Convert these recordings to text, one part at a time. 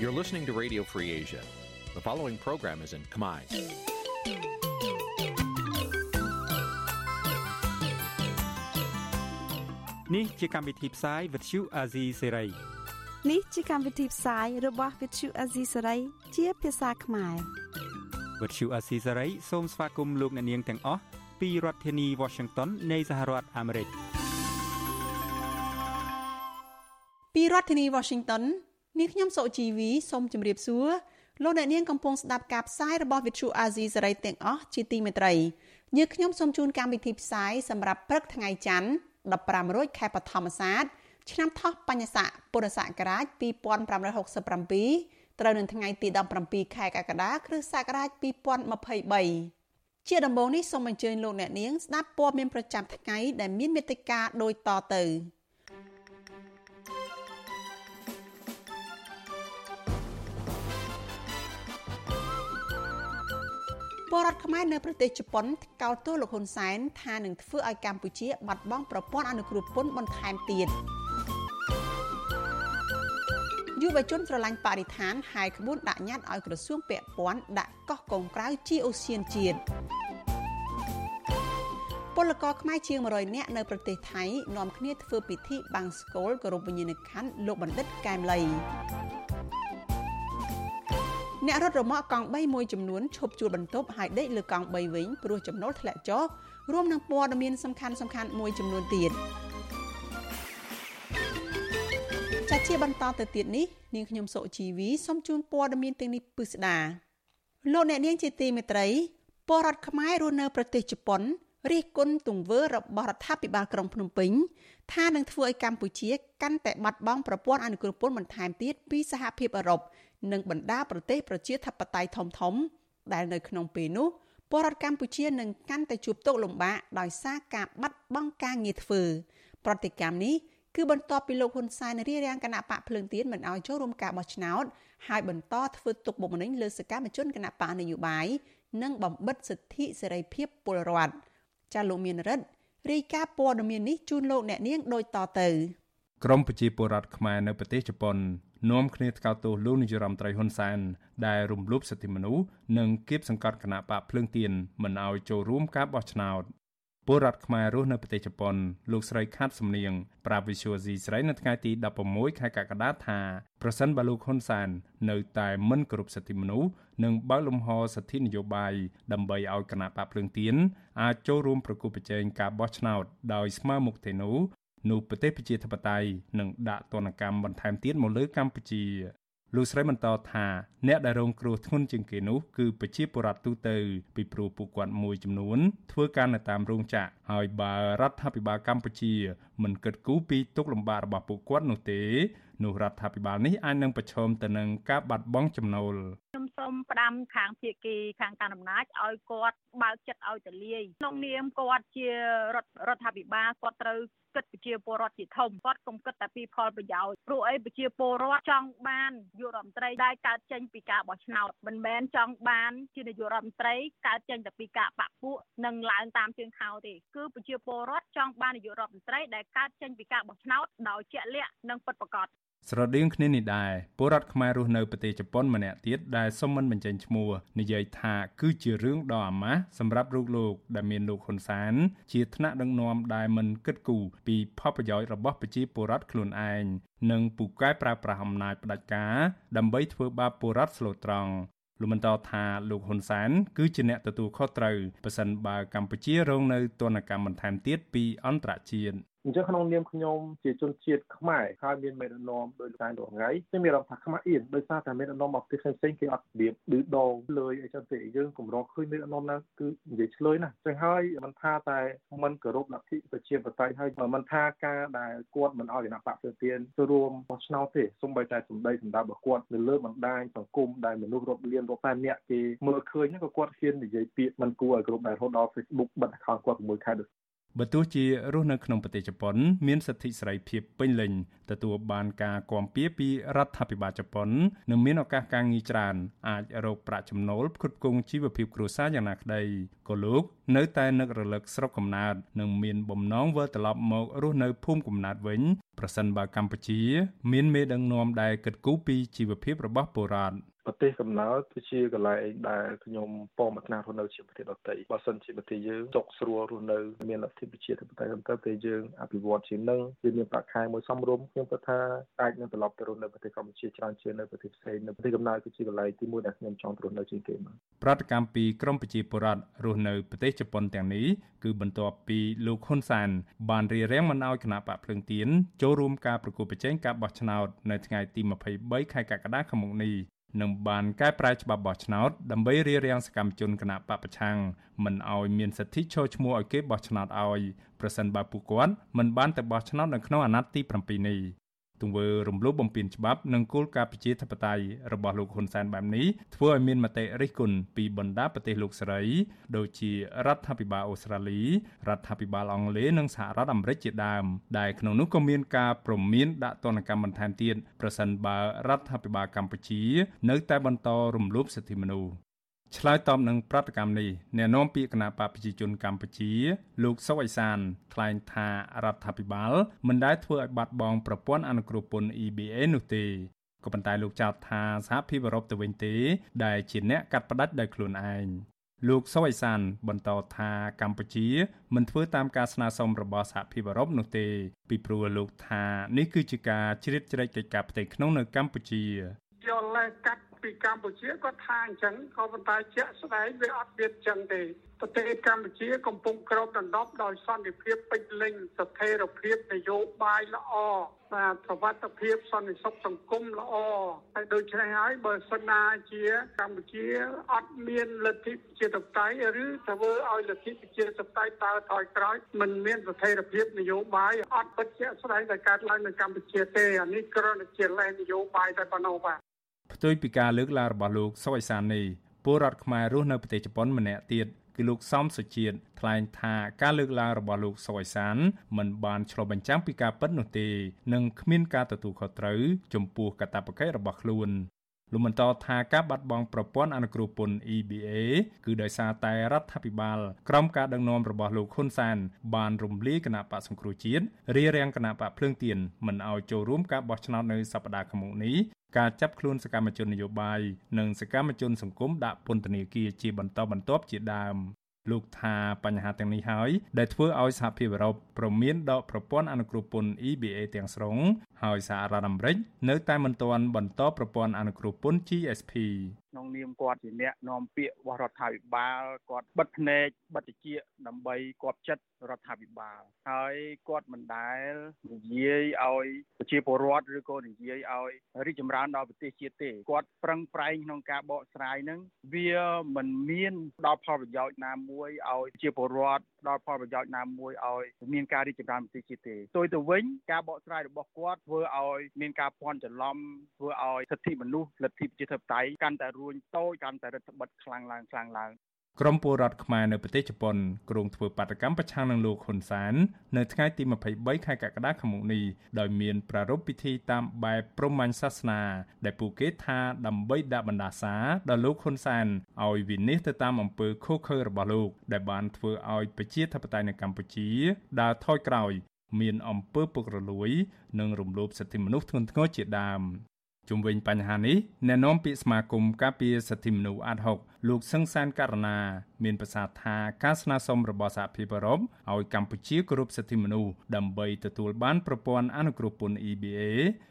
You're listening to Radio Free Asia. The following program is in Khmer. Nǐ chi càm bi tiệp xáy vệt chiu a zì sê នេះជាកម្មវិធីផ្សាយរបស់ Vithu Azisari ជាភាសាខ្មែរ វិទ្យុអាស៊ីសេរីសូមស្វាគមន៍លោកអ្នកនាងទាំងអស់ពីរដ្ឋធានី Washington នៃសហរដ្ឋអាមេរិក ពីរដ្ឋធានី Washington នាងខ្ញុំសុជីវីសូមជម្រាបសួរលោកអ្នកនាងកំពុងស្ដាប់ការផ្សាយរបស់ Vithu Azizi សេរីទាំងអស់ជាទីមេត្រីយើងខ្ញុំសូមជូនកម្មវិធីផ្សាយសម្រាប់ព្រឹកថ្ងៃច័ន្ទ15រោចខែបឋមសាទឆ្នាំថោះបញ្ញស័កពុរសករាជ2567ត្រូវនៅថ្ងៃទី17ខែកក្កដាគ្រិស្តសករាជ2023ជាដំបូងនេះសូមអញ្ជើញលោកអ្នកនាងស្ដាប់ព័ត៌មានប្រចាំថ្ងៃដែលមានមេត្តាដូចតទៅ ពលរដ្ឋខ្មែរនៅប្រទេសជប៉ុនកោតទោសលោកហ៊ុនសែនថានឹងធ្វើឲ្យកម្ពុជាបាត់បង់ប្រព័ន្ធអនុគ្រោះពន្ធបន្ថែមទៀតយុវជនស្រឡាញ់បរិស្ថានហាយក្បួនដាក់ញត្តិឲ្យក្រសួងពាក់ព័ន្ធដាក់កោះកុងក្រៅជាអូសៀនជាតិពលករខ្មែរជាង100នាក់នៅប្រទេសថៃនាំគ្នាធ្វើពិធីបាំងស្កូលគោរពវិញ្ញាណក្ខន្ធលោកបណ្ឌិតកែមលី អ្នករត់រមាក់កង់3មួយចំនួនឈប់ជួលបន្ទប់ហើយដេកលើកង់3វិញព្រោះចំណូលធ្លាក់ចុះរួមនឹងព័ត៌មានសំខាន់សំខាន់មួយចំនួនទៀតចាជាបន្តទៅទៀតនេះនាងខ្ញុំសុជីវីសូមជូនព័ត៌មានទាំងនេះពិស្ដាលោកអ្នកនាងជាទីមេត្រីពលរដ្ឋខ្មែររស់នៅប្រទេសជប៉ុនរិះគន់ទង្វើរបស់រដ្ឋាភិបាលក្រុងភ្នំពេញថានឹងធ្វើឲ្យកម្ពុជាកាន់តែបាត់បង់ប្រព័ន្ធអនុគ្រោះពន្ធបន្ថែមទៀតពីសហភាពអឺរ៉ុប និងបណ្ដាប្រទេសប្រជាធិបតេយ្យធំធំដែលនៅក្នុងពេលនោះពលរដ្ឋកម្ពុជានឹងកាន់តែជួបទុក្ខលំបាកដោយសារការបាត់បង់ការងារធ្វើ ប្រតិកម្មនេះគឺបន្ទាប់ពីលោកហ៊ុនសែនរៀបរៀងគណៈបកភ្លើងទៀនមិនអោយចូលរួមការបោះឆ្នោតហើយបន្តធ្វើទុកបុកម្នេញលើសកម្មជនគណៈបកនយោបាយនិងបំបិទសិទ្ធិសេរីភាពពលរដ្ឋចាលោកមានរិទ្ធរាយការណ៍ព័ត៌មាននេះជូនលោកអ្នកនាងដូចតទៅក្រមប្រជាពលរដ្ឋខ្មែរនៅប្រទេសជប៉ុន នាំគ្នាថ្កោលទោសលោកនាយរដ្ឋមន្ត្រីហ៊ុនសែនដែលរំលោភសិទ្ធិមនុស្សនិងគៀបសង្កត់គណៈបកភ្លើងទៀនមិនឲ្យចូលរួមការបោះឆ្នោតពលរដ្ឋខ្មែររស់នៅប្រទេសជប៉ុនលោកស្រីខាត់សំនៀងប្រាប់វិសុយស៊ីស្រីនៅថ្ងៃទី16ខែកក្កដាថាប្រសិនបើលោកហ៊ុនសែននៅតែមិនគោរពសិទ្ធិមនុស្សនិងបើកលំហសិទ្ធិនយោបាយដើម្បីឲ្យគណៈបកភ្លើងទៀនអាចចូលរួមប្រគល់ប្រជែងការបោះឆ្នោតដោយស្មើមុខទេនោះ នោះប្រទេសប្រជាធិបតេយ្យនឹងដាក់ទណ្ឌកម្មបន្ថែមទៀតមកលើកម្ពុជាលោកស្រីបន្តថាអ្នកដែលរងគ្រោះធ្ងន់ជាងគេនោះគឺប្រជាពលរដ្ឋទូទៅពីព្រោះពួកគាត់មួយចំនួនធ្វើការនៅតាមរោងចក្រហើយបើរដ្ឋាភិបាលកម្ពុជាមិនគិតគូរពីទុកលំបាករបស់ពួកគាត់នោះទេនោះរដ្ឋាភិបាលនេះអាចនឹងប្រឈមទៅនឹងការបាត់បង់ចំណូលខ្ញុំ សូមផ្ដាំខាងភៀកគីខាងការអំណាចឲ្យគាត់បើកចិត្តឲ្យទលាយក្នុងនាមគាត់ជារដ្ឋរដ្ឋាភិបាលគាត់ត្រូវគិតប្រជាពលរដ្ឋជាធំគាត់កុំគិតតែពីផលប្រយោជន៍ព្រោះអីប្រជាពលរដ្ឋចង់បានយុរដ្ឋមន្ត្រីដែលកើតចេញពីការបោះឆ្នោតមិនមែនចង់បានជានាយករដ្ឋមន្ត្រីកើតចេញតែពីការបពពួកនិងឡើងតាមជើងខោទេគឺប្រជាពលរដ្ឋចង់បាននាយករដ្ឋមន្ត្រីដែលកើតចេញពីការបោះឆ្នោតដោយជាក់លាក់និងពិតប្រាកដ ស្រដៀងគ្នានេះដែរពលរដ្ឋខ្មែររស់នៅប្រទេសជប៉ុនម្នាក់ទៀតដែលសុំមិនបញ្ចេញឈ្មោះនិយាយថាគឺជារឿងដ៏អាម៉ាស់សម្រាប់រូបលោកដែលមានលោកហ៊ុនសាន ជាថ្នាក់ដឹកនាំដែលមិនគិតគូរពីផលប្រយោជន៍របស់ប្រជាពលរដ្ឋខ្លួនឯងនិងពូកែប្រើប្រាស់អំណាចផ្ដាច់ការដើម្បីធ្វើបាបពលរដ្ឋស្លូតត្រង់លោកបន្តថាលោកហ៊ុនសានគឺជាអ្នកទទួលខុសត្រូវប៉ះសិនបើកម្ពុជារងនៅទណ្ឌកម្មបន្ថែមទៀតពីអន្តរជាតិ អញ្ចឹងក្នុងនាមខ្ញុំជាជនជាតិខ្មែរហើយមានមេដឹកនាំដោយលោកតែរងថ្ងៃខ្ញុំមានអារម្មណ៍ថាខ្មែរអៀនដោយសារតែមេដឹកនាំមកប្រទេសផ្សេងៗគេអត់របៀបឌឺដងលើអីចឹងទេយើងកម្រឃើញមេដឹកនាំណាគឺនិយាយឆ្លើយណាស់ចឹងហើយមិនថាតែមិនគោរពលទ្ធិប្រជាធិបតេយ្យហើយមិនថាការដែលគាត់មិនឲ្យគណៈបកប្រជាទានចូលរួមបោះឆ្នោតទេសូម្បីតែសម្ដីសម្ដាប់របស់គាត់នៅលើបណ្ដាញសង្គមដែលមនុស្សរាប់លានរាប់សែននាក់គេមើលឃើញក៏គាត់ហ៊ាននិយាយពាក្យមិនគួរឲ្យគ្រប់ដែររហូតដល់ Facebook បិទ account គាត់6ខែដូច បើទោះជារស់នៅក្នុងប្រទេសជប៉ុន មានសិទ្ធិសេរីភាពពេញលេញទទួលបានការគាំពៀពីរដ្ឋាភិបាលជប៉ុននិងមានឱកាសការងារច្រើនអាចរកប្រាក់ចំណូលផ្គត់ផ្គង់ជីវភាពគ្រួសារយ៉ាងណាក្តីក៏លោកនៅតែនឹករលឹកស្រុកកំណើតនិងមានបំណងវិលត្រឡប់មករស់នៅភូមិកំណើតវិញប្រសិនបើកម្ពុជា មានមេដឹកនាំដែលគិតគូរពីជីវភាពរបស់ពលរដ្ឋ ប្រទេសកំណើតគឺជាកន្លែងដែលខ្ញុំពងប្រាថ្នារស់នៅជាប្រទេសដទៃបើសិនជាប្រទេសយើងចុកស្រួលរស់នៅមានលទ្ធិប្រជាធិបតេយ្យទៅប្រទេសយើងអភិវឌ្ឍជាងនឹងវាមានប្រាក់ខែមួយសមរម្យខ្ញុំគិតថាអាចនឹងត្រឡប់ទៅរស់នៅប្រទេសកម្ពុជាច្រើនជាងនៅប្រទេសផ្សេងនៅប្រទេសកំណើតគឺជាកន្លែងទីមួយដែលខ្ញុំចង់រស់នៅជាងគេមកប្រតិកម្មពីក្រមប្រជាពលរដ្ឋរស់នៅប្រទេសជប៉ុនទាំងនេះគឺបន្ទាប់ពីលោកហ៊ុនសាន បានរៀបរៀងមិនអោយគណៈបកភ្លើងទៀនចូលរួមការប្រគល់ប្រជែងការបោះឆ្នោតនៅថ្ងៃទី23ខែកក្កដាខាងមុខនេះ នឹងបានកែប្រែច្បាប់បោះឆ្នោតដើម្បីរារាំងសកម្មជនគណបកប្រឆាំងមិនឲ្យមានសិទ្ធិចូលឈ្មោះឲ្យគេបោះឆ្នោតឲ្យប្រសិនបើពួកគាត់មិនបានទៅបោះឆ្នោតនៅក្នុងអាណត្តិទី7នេះ ទង្វើរំលោភបំពានច្បាប់និងគោលការណ៍ប្រជាធិបតេយ្យរបស់លោកហ៊ុនសែនបែបនេះធ្វើឲ្យមានមតិរិះគន់ពីបណ្ដាប្រទេសលោកសេរី ដូចជារដ្ឋាភិបាលអូស្ត្រាលីរដ្ឋាភិបាលអង់គ្លេសនិងសហរដ្ឋអាមេរិកជាដើមដែលក្នុងនោះក៏មានការព្រមានដាក់ទណ្ឌកម្មបន្ថែមទៀតប្រសិនបើរដ្ឋាភិបាលកម្ពុជា នៅតែបន្តរំលោភសិទ្ធិមនុស្ស ឆ្លើយតបនឹងប្រតិកម្មនេះអ្នកនាំពាក្យគណៈបកប្រជាជនកម្ពុជា លោកសុកអេសានថ្លែងថារដ្ឋាភិបាលមិនដែលធ្វើឲ្យបាត់បង់ប្រព័ន្ធអនុគ្រោះពន្ធ EBA នោះទេក៏ប៉ុន្តែលោកចោទថាសហភាពអឺរ៉ុបទៅវិញទេ ដែលជាអ្នកកាត់ផ្តាច់ដោយខ្លួនឯងលោកសុកអេសានបន្តថាកម្ពុជាមិនធ្វើតាមការស្នើសុំរបស់សហភាពអឺរ៉ុបនោះទេ ពីព្រោះលោកថានេះគឺជាការជ្រៀតជ្រែកកិច្ចការផ្ទៃក្នុងនៅកម្ពុជាយល់លេកាត់ ពីកម្ពុជាគាត់ថាអញ្ចឹងក៏ប៉ុន្តែជាក់ស្ដែងវាអត់មានអញ្ចឹងទេប្រទេសកម្ពុជាកំពុងក្របដណ្ដប់ដោយសន្តិភាពពេញលេញស្ថិរភាពនយោបាយល្អបាទប្រវត្តិភាពសន្តិសុខសង្គមល្អហើយដូច្នេះហើយបើសិនណាជាកម្ពុជាអត់មានលទ្ធិប្រជាធិបតេយ្យឬធ្វើឲ្យលទ្ធិប្រជាធិបតេយ្យដើរថយក្រោយមិនមានស្ថិរភាពនយោបាយអត់ពិតជាស្ដែងតែកើតឡើងនៅកម្ពុជាទេអានេះគ្រាន់តែជាលេសនយោបាយតែប៉ុណ្ណោះបាទ ផ្ទុយពីការលើកឡើងរបស់លោកសុកអេសាននេះពលរដ្ឋខ្មែររស់នៅប្រទេសជប៉ុនម្នាក់ទៀតគឺលោកសំសុជាតិថ្លែងថាការលើកឡើងរបស់លោកសុកអេសានមិនបានឆ្លុះបញ្ចាំងពីការពិតនោះទេនិងគ្មានការទទួលខុសត្រូវចំពោះកាតព្វកិច្ចរបស់ខ្លួន លោកបន្តថាការបាត់បង់ប្រព័ន្ធអនុគ្រោះពន្ធ EBA គឺដោយសារតែរដ្ឋាភិបាលក្រោមការដឹកនាំរបស់លោកហ៊ុនសាន បានរំលាយគណៈបកសង្គ្រោះជាតិរារាំងគណៈបកភ្លើងទៀនមិនឲ្យចូលរួមការបោះឆ្នោតនៅសប្តាហ៍ខាងមុខនេះការចាប់ខ្លួនសកម្មជននយោបាយនិងសកម្មជនសង្គមដាក់ពន្ធនាគារជាបន្តបន្ទាប់ជាដើម លោកថាបញ្ហាទាំងនេះហើយដែលធ្វើឲ្យសហភាពអឺរ៉ុបប្រមានដកប្រព័ន្ធអនុគ្រោះពន្ធ EBA ទាំងស្រុងហើយសហរដ្ឋអាមេរិកនៅតែមិនទាន់បន្តប្រព័ន្ធអនុគ្រោះពន្ធ GSP ក្នុងនាមគាត់ជាអ្នកនាំពាក្យរបស់រដ្ឋាភិបាលគាត់បិទភ្នែកបិទតិចដើម្បីគាត់ចិត្តរដ្ឋាភិបាលហើយគាត់មិនដែលនិយាយឲ្យប្រជាពលរដ្ឋឬក៏និយាយឲ្យរីកចម្រើនដល់ប្រទេសជាតិទេគាត់ប្រឹងប្រែងក្នុងការបកស្រាយនឹងវាមិនមានដល់ផលប្រយោជន៍ណាមួយឲ្យប្រជាពលរដ្ឋ ដល់ផលប្រយោជន៍ណាមួយឲ្យមានការរីកចម្រើនប្រទេសជាតិទេផ្ទុយទៅវិញការបកស្រាយរបស់គាត់ធ្វើឲ្យមានការភ័ន្តច្រឡំធ្វើឲ្យសិទ្ធិមនុស្សលទ្ធិប្រជាធិបតេយ្យកាន់តែរួញតូចកាន់តែរដ្ឋបិទខ្លាំងឡើងខ្លាំងឡើង ក្រមពលរដ្ឋខ្មែរនៅប្រទេសជប៉ុនគ្រងធ្វើបាតកម្មប្រឆាំងនឹងលោកហ៊ុនសាន នៅថ្ងៃទី23ខែកក្កដាខាងមុខនេះដោយមានប្រារព្ធពិធីតាមបែបព្រហ្មញ្ញសាសនា ដែលពួកគេថាដើម្បីដាក់បណ្ដាសាដល់លោកហ៊ុនសានឲ្យវិនិច្ឆ័យទៅតាមអំពើខុសខើរបស់លោក ដែលបានធ្វើឲ្យប្រជាធិបតេយ្យនៅកម្ពុជាដើរថយក្រោយ មានអំពើពុករលួយ និងរំលោភសិទ្ធិមនុស្សធ្ងន់ធ្ងរជាដើម ជុំវិញបញ្ហានេះអ្នកនាំពាក្យសមាគមការពារសិទ្ធិមនុស្សអាត់ហុកលោកសឹងសានករណា មានប្រសាសន៍ថាការស្នើសុំរបស់សហភាពអឺរ៉ុបឲ្យកម្ពុជាគោរពសិទ្ធិមនុស្សដើម្បីទទួលបានប្រព័ន្ធអនុគ្រោះពន្ធ EBA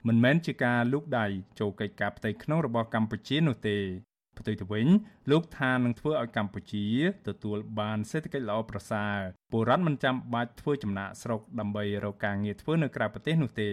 មិនមែនជាការលូកដៃចូលកិច្ចការផ្ទៃក្នុងរបស់កម្ពុជានោះទេផ្ទុយទៅវិញលោកថានឹងធ្វើឲ្យកម្ពុជាទទួលបានសេដ្ឋកិច្ចល្អប្រសើរពលរដ្ឋមិនចាំបាច់ធ្វើចំណាកស្រុកដើម្បីរកការងារធ្វើនៅក្រៅប្រទេសនោះទេ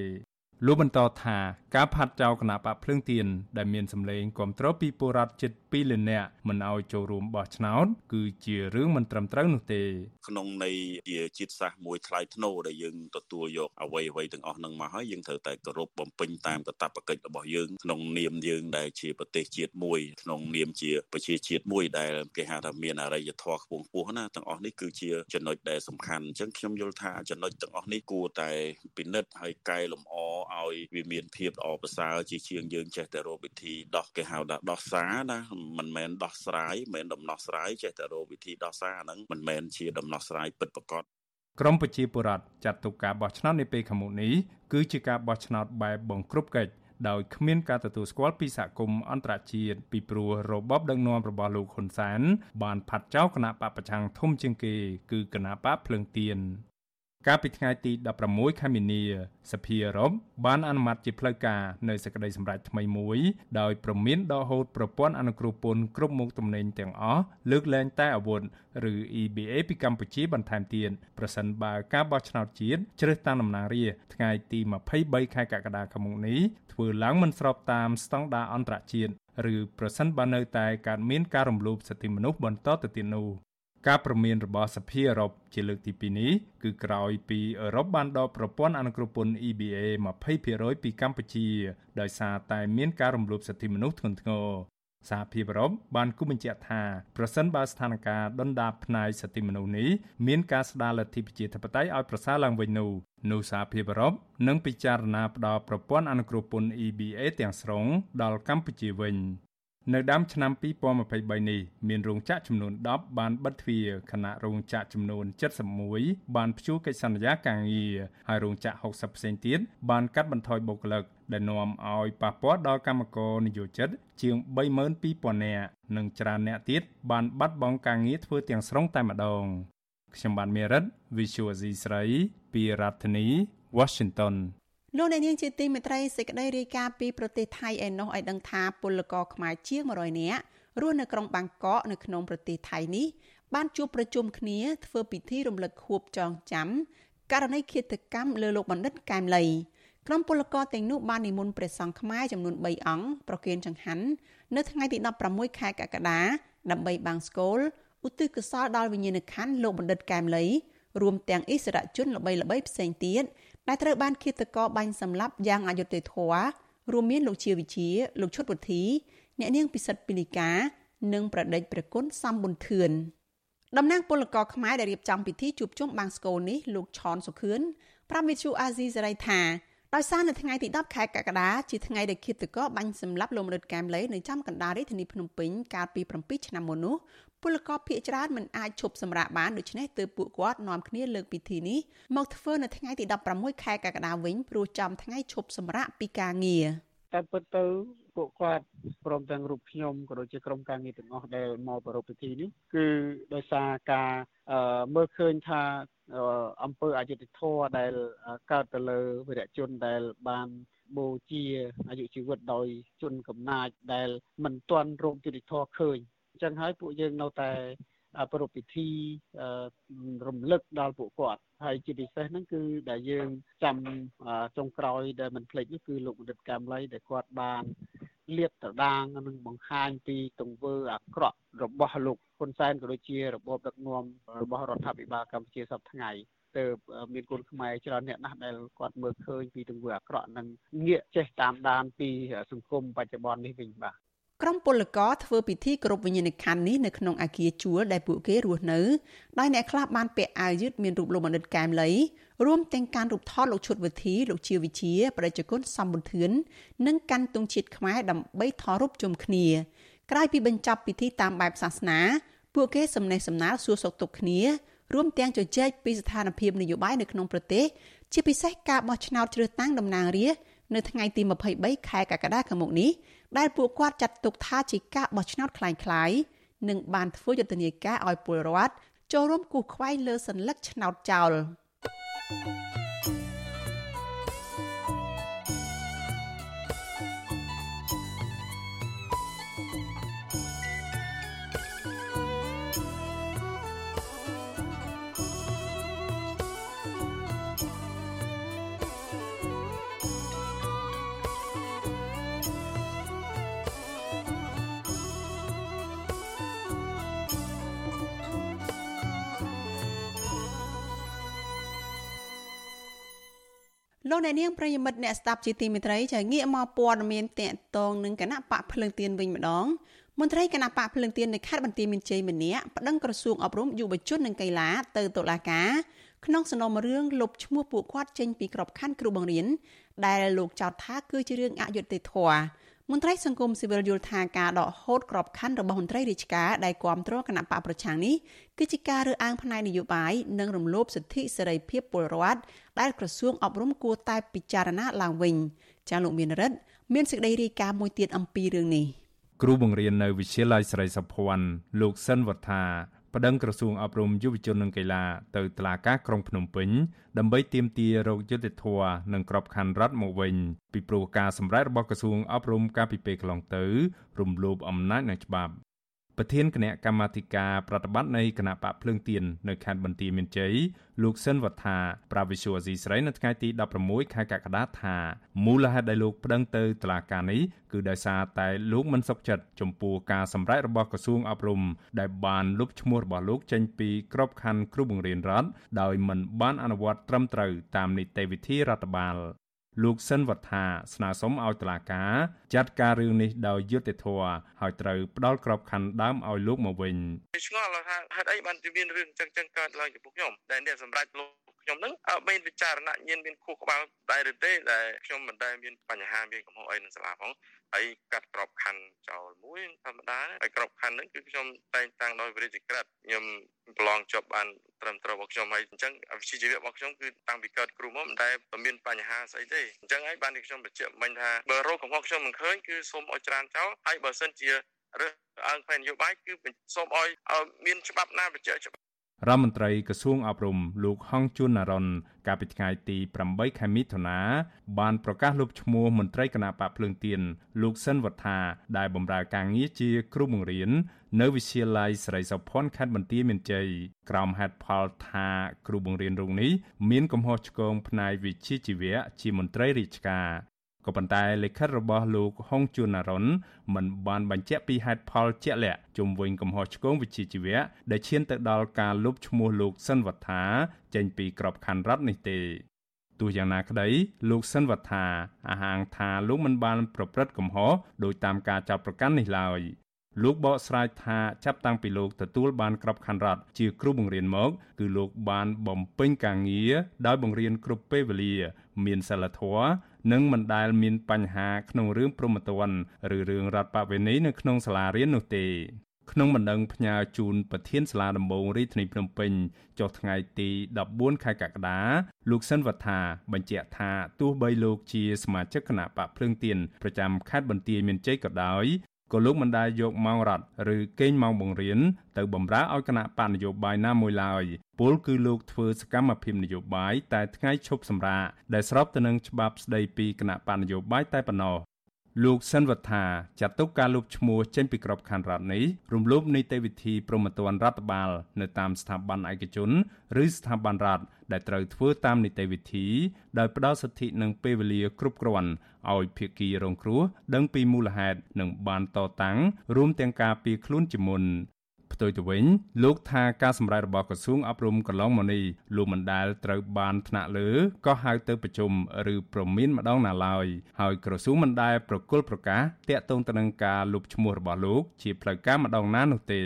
លោកបន្តថាការផាត់ចោលគណៈបកភ្លើងទៀនដែលមានសម្លេងគ្រប់គ្រងពីពលរដ្ឋជិត2លាននាក់មិនឲ្យចូលរួមបោះឆ្នោតគឺជារឿងមិនត្រឹមត្រូវនោះទេ ក្នុងន័យជាជាតិសាសន៍មួយថ្លៃថ្នូរដែលយើងទទួលយកអ្វីអ្វីទាំងអស់នឹងមកហើយយើងត្រូវតែគោរពបំពេញតាមកាតព្វកិច្ចរបស់យើងក្នុងនាមយើងដែលជាប្រទេសជាតិមួយក្នុងនាមជាប្រជាជាតិមួយដែលគេហៅថាមានអរិយធម៌ខ្ពង់ខ្ពស់ណាទាំងអស់នេះគឺជាចំណុចដែលសំខាន់អញ្ចឹងខ្ញុំយល់ថាចំណុចទាំងអស់នេះគួរតែពិនិត្យហើយកែលម្អឲ្យវាមានភាពល្អប្រសើរជាជាងយើងចេះតែរកវិធីដោះគេហៅថាដោះសារណាមិនមែនដោះស្រាយមិនមែនដំណោះស្រាយចេះតែរកវិធីដោះសារហ្នឹងមិនមែនជាដំណោះស្រាយពិតប្រាកដក្រមប្រជាពលរដ្ឋចាត់ទុកការបោះឆ្នោតនាពេលខាងមុខនេះគឺជាការបោះឆ្នោតបែបបង្ក្រប់កិច្ចដោយគ្មានការទទួលស្គាល់ពីសហគមន៍អន្តរជាតិពីព្រោះរបបដឹកនាំរបស់លោកហ៊ុនសែនបានផាត់ចោលគណៈបពប្រឆាំងធំជាងគេគឺគណៈបកភ្លើងទៀន កាលពីថ្ងៃទី16ខែមីនាសភាអឺរ៉ុបបានអនុម័តជាផ្លូវការនៅសេចក្តីសម្រេចថ្មីមួយដោយប្រមានដកហូតប្រព័ន្ធអនុគ្រោះពន្ធគ្រប់មុខទំនិញទាំងអស់លើកលែងតែអាវុធឬ EBA ពីកម្ពុជាបន្ថែមទៀតប្រសិនបើការបោះឆ្នោតជាតិជ្រើសតាំងតំណាងរាស្ត្រថ្ងៃទី23ខែកក្កដាឆ្នាំនេះធ្វើឡើងមិនស្របតាមស្តង់ដារអន្តរជាតិឬប្រសិនបើនៅតែកើតមានការរំលោភសិទ្ធិមនុស្សបន្តទៅទៀតនោះ ការប្រមានរបស់សភាអឺរ៉ុបជាលើកទី2នេះគឺក្រោយពីអឺរ៉ុបបានដកប្រព័ន្ធអនុគ្រោះពន្ធ EBA 20%ពីកម្ពុជាដោយសារតែមានការរំលោភសិទ្ធិមនុស្សធ្ងន់ធ្ងរសហភាពអឺរ៉ុបបានគូបញ្ជាក់ថាប្រសិនបើស្ថានភាពដុនដាបផ្នែកសិទ្ធិមនុស្សនេះមានការស្ដារលទ្ធិប្រជាធិបតេយ្យឲ្យប្រសើរឡើងវិញនោះនោះសហភាពអឺរ៉ុបនឹងពិចារណាផ្ដល់ប្រព័ន្ធអនុគ្រោះពន្ធ EBA ទាំងស្រុងដល់កម្ពុជាវិញ នៅដើមឆ្នាំ2023នេះមានរោងចក្រចំនួន10បានបិទទ្វារខណៈរោងចក្រចំនួន71បានព្យួរកិច្ចសន្យាការងារហើយរោងចក្រ60ផ្សេងទៀតបានកាត់បន្ថយបុគ្គលិកដែលនាំឲ្យប៉ះពាល់ដល់កម្មករនិយោជិត ជាង32000នាក់និងច្រើនអ្នកទៀតបានបាត់បង់ការងារធ្វើទាំងស្រុងតែម្ដងខ្ញុំបានមេរិត Visual C ស្រី ពីរដ្ឋធានី Washington លោកអ្នកនាងជាទីមេត្រីសេចក្តីរាយការណ៍ពីប្រទេសថៃឯណោះឲ្យដឹងថាពលករខ្មែរជាង100នាក់រស់នៅក្រុងបាងកកនៅក្នុងប្រទេសថៃនេះបានជួបប្រជុំគ្នាធ្វើពិធីរំលឹកខួបចងចាំករណីឃាតកម្មលើលោកបណ្ឌិតកែមលីក្រុមពលករទាំងនោះបាននិមន្តព្រះសង្ឃខ្មែរចំនួន3អង្គប្រគេនចង្ហាន់នៅថ្ងៃទី16ខែកក្កដាដើម្បីបាំងស្កូលឧទ្ទិសកុសលដល់វិញ្ញាណក្ខន្ធលោកបណ្ឌិតកែមលីរួមទាំងអិសរាជជនល្បីៗផ្សេងទៀត ដែលត្រូវបានឃាតករបាញ់សម្លាប់យ៉ាងអយុត្តិធម៌រួមមានលោកជាវិជាលោកឈុតវុធីអ្នកនាងពិសិដ្ឋពីលីកានិងប្រដេចព្រះគុណសំប៊ុនធឿនតំណាងពលករខ្មែរដែលរៀបចំពិធីជួបជុំបាំងស្កូលនេះលោកឆនសុខឿនប្រាំវិទ្យុអាស៊ីសេរីថាដោយសារនៅថ្ងៃទី10ខែកក្កដាជាថ្ងៃដែលឃាតករបាញ់សម្លាប់លោកមរិតកែមលីនៅចំកណ្ដាលរាជធានីភ្នំពេញកាលពី7ឆ្នាំមុននោះ ពលករភៀកច្រើនមិនអាចឈប់សម្រាកបានដូច្នេះទើបពួកគាត់នាំគ្នាលើកពិធីនេះមកធ្វើនៅថ្ងៃទី16ខែកក្កដាវិញព្រោះចំថ្ងៃឈប់សម្រាកពីការងារតែពិតទៅពួកគាត់ព្រមទាំងរូបខ្ញុំក៏ដូចជាក្រុមការងារទាំងអស់ដែលមកប្រារព្ធពិធីនេះគឺដោយសារការមើលឃើញថាអង្គើអយុធធរដែលកើតទៅលើវីរៈជនដែលបានបូជាអាយុជីវិតដោយជនកំណាចដែលមិនទាន់រោគយុតិធធឃើញអញ្ចឹងហើយពួកយើងនៅតែប្រពៃពិធីរំលឹកដល់ពួកគាត់ហើយជាពិសេសហ្នឹងគឺដែលយើងចាំចុងក្រោយដែលមិនភ្លេចនេះគឺលោកបណ្ឌិតកាមលីដែលគាត់បានលាតត្រដាងនិងបង្ហាញពីទង្វើអាក្រក់របស់លោកហ៊ុនសែនក៏ដូចជារបបដឹកនាំរបស់រដ្ឋាភិបាលកម្ពុជាសពថ្ងៃទៅមានគុណខ្មែរច្រើនអ្នកណាស់ដែលគាត់មើលឃើញពីទង្វើអាក្រក់និងងាកចេះតាមដានពីសង្គមបច្ចុប្បន្ននេះវិញបាទ ក្រុមពលករធ្វើពិធីគោរពវិញ្ញាណក្ខន្ធនេះនៅក្នុងអាគារជួលដែលពួកគេរស់នៅដោយអ្នកខ្លះបានពាក់អាវយឺតមានរូបលោកបណ្ឌិតកែមលីរួមទាំងការរូបថតលោកឈុតវិធីលោកជាវិជាប្រជាជនសំប៊ុនធឿននិងកាន់ទង់ជាតិខ្មែរដើម្បីថតរូបជុំគ្នាក្រោយពីបញ្ចប់ពិធីតាមបែបសាសនា ពួកគេសំណេះសំណាលសួរសុខទុក្ខគ្នារួមទាំងជជែកពីស្ថានភាពនយោបាយនៅក្នុងប្រទេសជាពិសេសការបោះឆ្នោតជ្រើសតាំងតំណាងរាស្ត្រ នៅថ្ងៃទី23ខែកក្កដាខាងមុខនេះដែលពួកគាត់ចាត់ទុកថាជាការបោះឆ្នោតคล้ายៗនិងបានធ្វើយុទ្ធនាការឲ្យពលរដ្ឋចូលរួមគូសខ្វែងលើសัญลักษณ์ឆ្នោតចោល thank you លោកអ្នកនាងប្រិយមិត្តអ្នកស្ដាប់ជាទីមេត្រីចាងាកមកព័ត៌មានតកតងនឹងគណៈបកភ្លើងទៀនវិញម្ដងមន្ត្រីគណៈបកភ្លើងទៀននៅខេត្តបន្ទាយមានជ័យម្នាក់ប្តឹងក្រសួងអប់រំយុវជននិងកីឡាទៅតុលាការក្នុងសំណុំរឿងលុបឈ្មោះពួកគាត់ចេញពីក្របខ័ណ្ឌគ្រូបង្រៀនដែលលោកចោទថាគឺជារឿងអយុត្តិធម៌ មន្ត្រីសង្គមស៊ីវិលយល់ថាការដកហូតក្របខ័ណ្ឌរបស់មន្ត្រីរាជការដែលគាំទ្រគណៈបកប្រឆាំងនេះគឺជាការរើសអើងផ្នែកនយោបាយនិងរំលោភសិទ្ធិសេរីភាពពលរដ្ឋដែលក្រសួងអប់រំគួរតែពិចារណាឡើងវិញចាលោកមានរិទ្ធមានសេចក្តីរាយការណ៍មួយទៀតអំពីរឿងនេះគ្រូបង្រៀននៅវិទ្យាល័យស្រីសុភ័ណ្ឌលោកសិនវត្ថា ប្តឹងក្រសួងអប់រំយុវជននិងកីឡាទៅតុលាការក្រុងភ្នំពេញដើម្បីទាមទាររោគយុត្តិធម៌និងក្របខ័ណ្ឌរដ្ឋមកវិញពីព្រោះការសម្រេចរបស់ក្រសួងអប់រំកាលពីពេលកន្លងទៅរំលោភអំណាចនៃច្បាប់ ប្រធានគណៈកម្មាធិការប្រតិបត្តិនៃគណៈបកភ្លើងទៀននៅខេត្តបន្ទាយមានជ័យលោកសិនវត្ថាប្រាវិសុវអាស៊ីស្រីនៅថ្ងៃទី16ខែកក្កដាថាមូលហេតុដែលលោកប្តឹងទៅតុលាការនេះគឺដោយសារតែលោកមិនសុខចិត្តចំពោះការសម្រេចរបស់ក្រសួងអប់រំដែលបានលុបឈ្មោះរបស់លោកចេញពីក្របខ័ណ្ឌគ្រូបង្រៀនរដ្ឋដោយមិនបានអនុវត្តត្រឹមត្រូវតាមនីតិវិធីរដ្ឋបាល លោកសិនវត្ថាស្នើសុំឲ្យតុលាការចាត់ការរឿងនេះដោយយុត្តិធម៌ហើយត្រូវផ្ដល់ក្របខ័ណ្ឌដើមឲ្យលោកមកវិញឆ្ងល់ថាហេតុអីបានជាមានរឿងចឹងចឹងកើតឡើងចំពោះខ្ញុំដែលអ្នកសម្រាប់លោក ខ្ញុំនឹងមានវិចារណញ្ញាណមានខួរក្បាលដែរឬទេដែលខ្ញុំមិនដែលមានបញ្ហាមានកំហុសអីនឹងសាលាផងហើយកាត់ក្របខ័ណ្ឌចោលមួយធម្មតាហើយក្របខ័ណ្ឌហ្នឹងគឺខ្ញុំតែងតាំងដោយវិរិយក្រិតខ្ញុំប្រឡងជាប់បានត្រឹមត្រូវរបស់ខ្ញុំហើយអញ្ចឹងវិជ្ជាជីវៈរបស់ខ្ញុំគឺតាំងពីកើតគ្រូមកមិនដែលមានបញ្ហាស្អីទេអញ្ចឹងហើយបានខ្ញុំបញ្ជាក់មិញថាបើរោគកំហុសខ្ញុំមិនឃើញគឺសូមឲ្យច្រានចោលហើយបើសិនជារើសអើងផ្នែកនយោបាយគឺសូមឲ្យមានច្បាប់ណាបញ្ជាក់ច្បាប់ រដ្ឋមន្ត្រីក្រសួងអប់រំលោកហងជួនណារ៉ុនកាលពីថ្ងៃទី8ខែមិថុនាបានប្រកាសលុបឈ្មោះមន្ត្រីគណៈបកភ្លើងទៀនលោកសិនវត្ថាដែលបម្រើការងារជាគ្រូបង្រៀននៅវិទ្យាល័យស្រីសុភ័ណ្ឌខេត្តបន្ទាយមានជ័យក្រោមហេតុផលថាគ្រូបង្រៀនរូបនេះមានកំហុសឆ្គងផ្នែកវិជ្ជាជីវៈជាមន្ត្រីរាជការ ក៏ប៉ុន្តែលិខិតរបស់លោកហុងជួនណារុនមិនបានបញ្ជាក់ពីហេតុផលជាក់លាក់ជុំវិញកំហុសឆ្គងវិជ្ជាជីវៈដែលឈានទៅដល់ការលុបឈ្មោះលោកសិនវត្ថាចេញពីក្របខ័ណ្ឌរដ្ឋនេះទេទោះយ៉ាងណាក្តីលោកសិនវត្ថាអះអាងថាលោកមិនបានប្រព្រឹត្តកំហុសដោយតាមការចោទប្រកាន់នេះឡើយលោកបកស្រាយថាចាប់តាំងពីលោកទទួលបានក្របខ័ណ្ឌរដ្ឋជាគ្រូបង្រៀនមក គឺលោកបានបំពេញការងារដោយបង្រៀនគ្រប់ពេលវេលា មានសិលធម៌ និងមិនដែលមានបញ្ហាក្នុងរឿងព្រហ្មទណ្ឌឬរឿងរដ្ឋបវេនីនៅក្នុងសាលារៀននោះទេក្នុងបណ្ដឹងផ្ញើជូនប្រធានសាលាដំបងរាជធានីភ្នំពេញចុះថ្ងៃទី14ខែកក្កដាលោកសិនវត្ថាបញ្ជាក់ថាទោះបីលោកជាសមាជិកគណៈបកភ្លើងទៀនប្រចាំខេត្តបន្ទាយមានជ័យក៏ដោយ ក៏លោកមិនដែលយកម៉ោងរត់ឬកេងម៉ោងបង្រៀនទៅបម្រើឲ្យគណៈបកនយោបាយណាមួយឡើយពលគឺលោកធ្វើសកម្មភាពនយោបាយតែថ្ងៃឈប់សម្រាកដែលស្របទៅនឹងច្បាប់ស្តីពីគណៈបកនយោបាយតែប៉ុណ្ណោះ លោកសិនវត្ថាចាត់ទុកការលុបឈ្មោះចេញពីក្របខ័ណ្ឌរដ្ឋនេះរំលោភនីតិវិធីប្រមត្តនរដ្ឋបាល នៅតាមស្ថាប័នឯកជនឬស្ថាប័នរដ្ឋដែលត្រូវធ្វើតាមនីតិវិធីដោយផ្ដល់សិទ្ធិនិងពេលវេលាគ្រប់គ្រាន់ឲ្យភាគីរងគ្រោះដឹងពីមូលហេតុនិងបានតតាំងរួមទាំងការពីខ្លួនជាមុន ផ្ទុយទៅវិញលោកថាការសម្រេចរបស់ក្រសួងអប់រំកន្លងមកនេះលោកមិនដែលត្រូវបានថ្នាក់លើក៏ហៅទៅប្រជុំឬប្រមានម្ដងណាឡើយហើយក្រសួងមិនដែលប្រគល់ប្រកាសតាក់ទងទៅនឹងការលុបឈ្មោះរបស់លោកជាផ្លូវការម្ដងណានោះទេ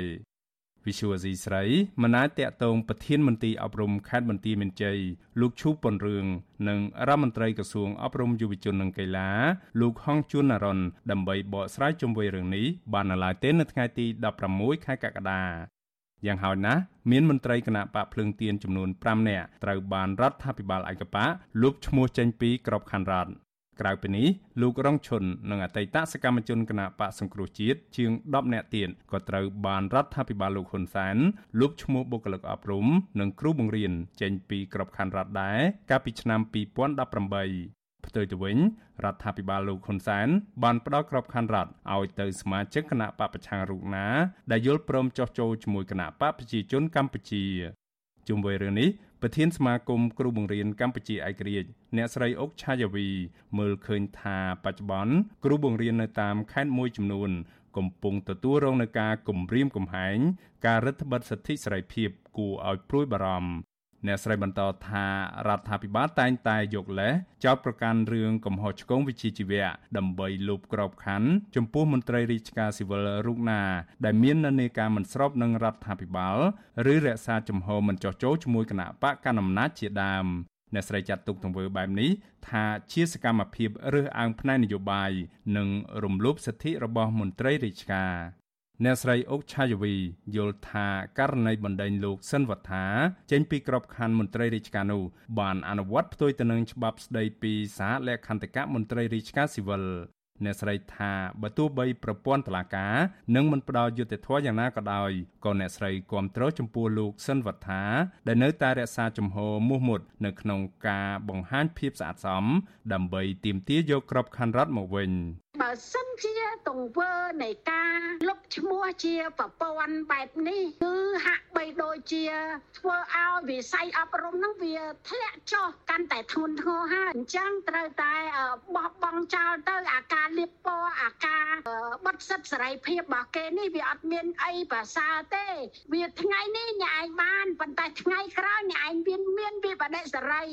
វិសុវអាស៊ីស្រីមិនអាចតាក់ទងប្រធានមន្ត្រីអប់រំខេត្តបន្ទាយមានជ័យលោកឈូប៉ុនរឿងនិងរដ្ឋមន្ត្រីក្រសួងអប់រំយុវជននិងកីឡាលោកហងជួនណារ៉ុនដើម្បីបកស្រាយជុំវិញរឿងនេះបាននៅឡើយទេនៅថ្ងៃទី16ខែកក្កដាយ៉ាងហោចណាស់មានមន្ត្រីគណៈបកភ្លើងទៀនចំនួន5នាក់ត្រូវបានរដ្ឋាភិបាលឯកបកលុបឈ្មោះចេញពីក្របខ័ណ្ឌរដ្ឋ ក្រៅពីនេះលោករងឈុននិងអតីតសកម្មជនគណបកសង្គ្រោះជាតិជាង10នាក់ទៀតក៏ត្រូវបានរដ្ឋាភិបាលលោកហ៊ុនសែនលុបឈ្មោះបុគ្គលិកអប់រំនិងគ្រូបង្រៀនចេញពីក្របខ័ណ្ឌរដ្ឋដែរកាលពីឆ្នាំ2018ផ្ទុយទៅវិញរដ្ឋាភិបាលលោកហ៊ុនសែនបានផ្ដល់ក្របខ័ណ្ឌរដ្ឋឲ្យទៅសមាជិកគណៈបកប្រឆាំងរូបណាដែលយល់ព្រមចោះចូលជាមួយគណៈបកប្រជាជនកម្ពុជាជុំវិញរឿងនេះ ប្រធានសមាគមគ្រូបង្រៀនកម្ពុជាឯករាជ្យអ្នកស្រីអុកឆាយាវី មើលឃើញថាបច្ចុប្បន្នគ្រូបង្រៀននៅតាមខេត្តមួយចំនួន កំពុងទទួលរងនឹងការគំរាមកំហែងការរឹតបន្តឹងសិទ្ធិសេរីភាពគួរឲ្យព្រួយបារម្ភ អ្នកស្រីបន្តថារដ្ឋាភិបាលតែងតែយកលេសចោទប្រកាន់រឿងកំហុសឆ្គងវិជ្ជាជីវៈដើម្បីលូបក្របខ័ណ្ឌចំពោះមន្ត្រីរាជការស៊ីវិលរូបណាដែលមាននានាការមិនស្របនឹងរដ្ឋាភិបាលឬរក្សាជំហរមិនចោះចូលជាមួយគណៈបកកណ្ដាលអំណាចជាដើមអ្នកស្រីចាត់ទុកទង្វើបែបនេះថាជាសកម្មភាពរើសអើងផ្នែកនយោបាយនិងរំលោភសិទ្ធិរបស់មន្ត្រីរាជការ អ្នកស្រីអុកឆាយវីយល់ថាករណីបណ្ដេញលោកសិនវត្ថាចេញពីក្របខ័ណ្ឌមន្ត្រីរាជការនោះបានអនុវត្តផ្ទុយទៅនឹងច្បាប់ស្តីពីសហលក្ខន្តិកៈមន្ត្រីរាជការស៊ីវិលអ្នកស្រីថាបើទោះបីប្រព័ន្ធតុលាការនឹងមិនផ្ដល់យុត្តិធម៌យ៉ាងណាក៏ដោយក៏អ្នកស្រីគាំទ្រចំពោះលោកសិនវត្ថាដែលនៅតែរក្សាជំហរមោះមុតនៅក្នុងការបង្ហាញភាពស្អាតស្អំដើម្បីទាមទារយកក្របខ័ណ្ឌរដ្ឋមកវិញ បើសិនជាទង្វើនៃការលុបឈ្មោះជាប្រព័ន្ធបែបនេះគឺហាក់បីដូចជាធ្វើឲ្យវិស័យអប់រំហ្នឹងវាធ្លាក់ចុះកាន់តែធ្ងន់ធ្ងរហើយអញ្ចឹងត្រូវតែបោះបង់ចោលទៅអាការលៀបពណ៌អាការបិទសិទ្ធិសេរីភាពរបស់គេនេះវាអត់មានអីប្រសើរទេ វាថ្ងៃនេះអ្នកឯងបានប៉ុន្តែថ្ងៃក្រោយអ្នកឯងមានមានវិបដិសេរី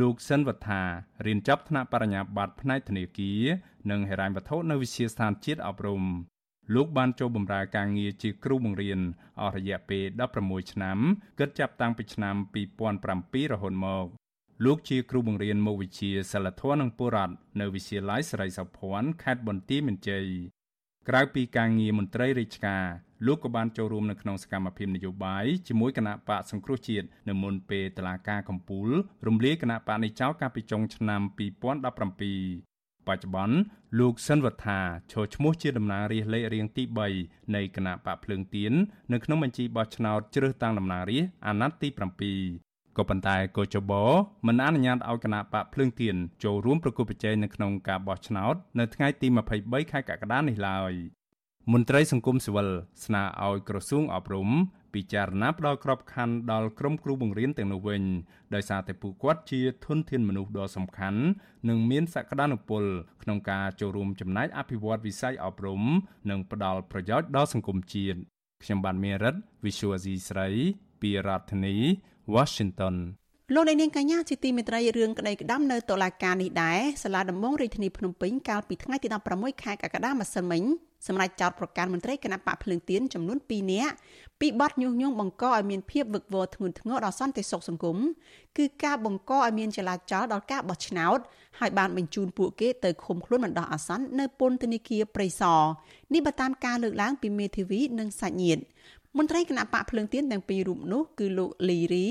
លោកសិនវត្ថារៀនចប់ថ្នាក់បរិញ្ញាបត្រផ្នែកធនាគារ និងហិរញ្ញវត្ថុនៅវិទ្យាស្ថានជាតិអប់រំលោកបានចូលបម្រើការងារជាគ្រូបង្រៀនអស់រយៈពេល16ឆ្នាំគិតចាប់តាំងពីឆ្នាំ2007រហូតមកលោកជាគ្រូបង្រៀនមុខវិជ្ជាសិលធម៌និងពុរដ្ឋនៅវិទ្យាល័យសេរីសោភ័ណ្ឌខេត្តបន្ទាយមានជ័យក្រៅពីការងារមន្ត្រីរាជការលោកក៏បានចូលរួមនៅក្នុងសកម្មភាពនយោបាយជាមួយគណៈបកសង្គ្រោះជាតិនៅមុនពេលតឡាការកំពូលរំលាយគណៈបកនេះចោលកាលពីចុងឆ្នាំ2017 បច្ចុប្បន្នលោកសិនវត្ថាឈរឈ្មោះជាតំណាងរាស្ត្រលេខរៀងទី3នៃគណៈបកភ្លើងទៀននៅក្នុងបញ្ជីបោះឆ្នោតជ្រើសតាំងតំណាងរាស្ត្រអាណត្តិទី7ក៏ប៉ុន្តែកោចបោមិនអនុញ្ញាតឲ្យគណៈបកភ្លើងទៀនចូលរួមប្រគល់ប្រជែងនៅក្នុងការបោះឆ្នោតនៅថ្ងៃទី23ខែកក្កដានេះឡើយមន្ត្រីសង្គមស៊ីវិលស្នើឲ្យក្រសួងអប់រំ ពិចារណាផ្ដល់ក្របខ័ណ្ឌដល់ក្រុមគ្រូបង្រៀនទាំងនោះវិញដោយសារតែពួកគាត់ជាធនធានមនុស្សដ៏សំខាន់និងមានសក្តានុពលក្នុងការចូលរួមចំណែកអភិវឌ្ឍវិស័យអប់រំ និងផ្ដល់ប្រយោជន៍ដល់សង្គមជាតិខ្ញុំបានមេរិត Visual Asia ស្រីពីរដ្ឋធានី Washington លោកនាងកញ្ញាជាទីមេត្រីរឿងក្តីក្តាំនៅតុលាការនេះដែរសាលាដំបងរាជធានីភ្នំពេញកាលពីថ្ងៃទី16ខែកក្កដាម្សិលមិញ សម្រាប់ចោតប្រកាសមន្ត្រីគណៈបកភ្លើងទៀនចំនួន2នាក់ពីបទញុះញង់បង្កឲ្យមានភាពវឹកវរធ្ងន់ធ្ងរដល់សន្តិសុខសង្គមគឺការបង្កឲ្យមានចលាចលដល់ការបោះឆ្នោតហើយបានបញ្ជូនពួកគេទៅឃុំខ្លួនបណ្ដោះអាសន្ននៅពន្ធនាគារព្រៃសរនេះបើតាមការលើកឡើងពីមេធាវីនិងសាច់ញាតិមន្ត្រីគណៈបកភ្លើងទៀនទាំងពីររូបនោះគឺលោកលីរី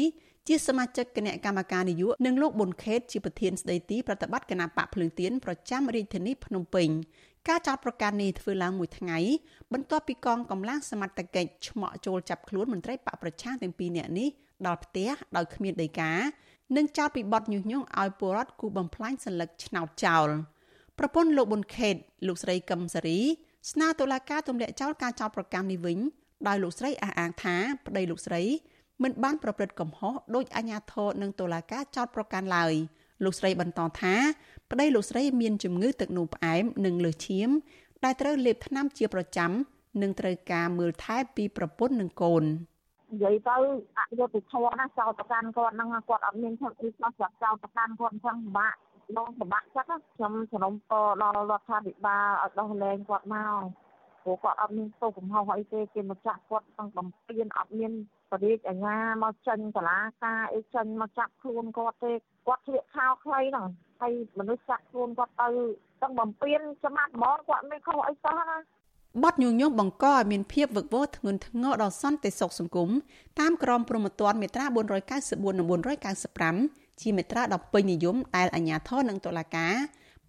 ជាសមាជិកគណៈកម្មការនយោបាយនិងលោកប៊ុនខេតជាប្រធានស្ដីទីប្រតិបត្តិគណៈបកភ្លើងទៀនប្រចាំរាជធានីភ្នំពេញ ការចោទប្រកាន់នេះធ្វើឡើងមួយថ្ងៃបន្ទាប់ពីកងកម្លាំងសមត្ថកិច្ចឈ្មោះចូលចាប់ខ្លួនមន្ត្រីបកប្រឆាំងទាំងពីរនាក់នេះដល់ផ្ទះដោយគ្មានដីកានិងចោទពីបទញុះញង់ឲ្យពលរដ្ឋគូបំផ្លាញសន្លឹកឆ្នោតចោលប្រពន្ធលោកប៊ុនខេតលោកស្រីកឹមសារីស្នើតុលាការទម្លាក់ចោលការចោទប្រកាន់នេះវិញដោយលោកស្រីអះអាងថាប្តីលោកស្រីមិនបានប្រព្រឹត្តកំហុសដោយអាជ្ញាធរនិងតុលាការចោទប្រកាន់ឡើយលោកស្រីបន្តថា ប្តីលោកស្រីមានជំងឺទឹកនោមផ្អែមនិងលើសឈាម ដែលត្រូវលេបថ្នាំជាប្រចាំនិងត្រូវការមើលថែពីប្រពន្ធនិងកូននិយាយទៅអយុធធម៌ណាចោលប្រកាន់គាត់ហ្នឹងគាត់អត់មានធ្វើអីខ្លះចោលចោលប្រកាន់គាត់អញ្ចឹងពិបាកបងពិបាកចិត្តខ្ញុំសនំពរដល់រដ្ឋាភិបាលឲ្យដោះលែងគាត់មកព្រោះគាត់អត់មានទោសកំហុសអីទេគេមកចាក់គាត់ទាំងបំពេញអត់មានបរិយាអាញាមកចេញតឡាការអីចេញមកចាប់ខ្លួនគាត់ទេគាត់ធ្លាក់ខោខ្លីហ្នឹង ហើយមនុស្សចាក់ខ្លួនគាត់ទៅទាំងបំពេញចំណាត់ហ្មងគាត់មិនខុសអីសោះណាបទញុះញង់បង្កឲ្យមានភាពវឹកវរធ្ងន់ធ្ងរដល់សន្តិសុខសង្គមតាមក្រមព្រហ្មទណ្ឌមាត្រា494និង495ជាមាត្រាដ៏ពេញនិយមដែលអាជ្ញាធរនិងតុលាការ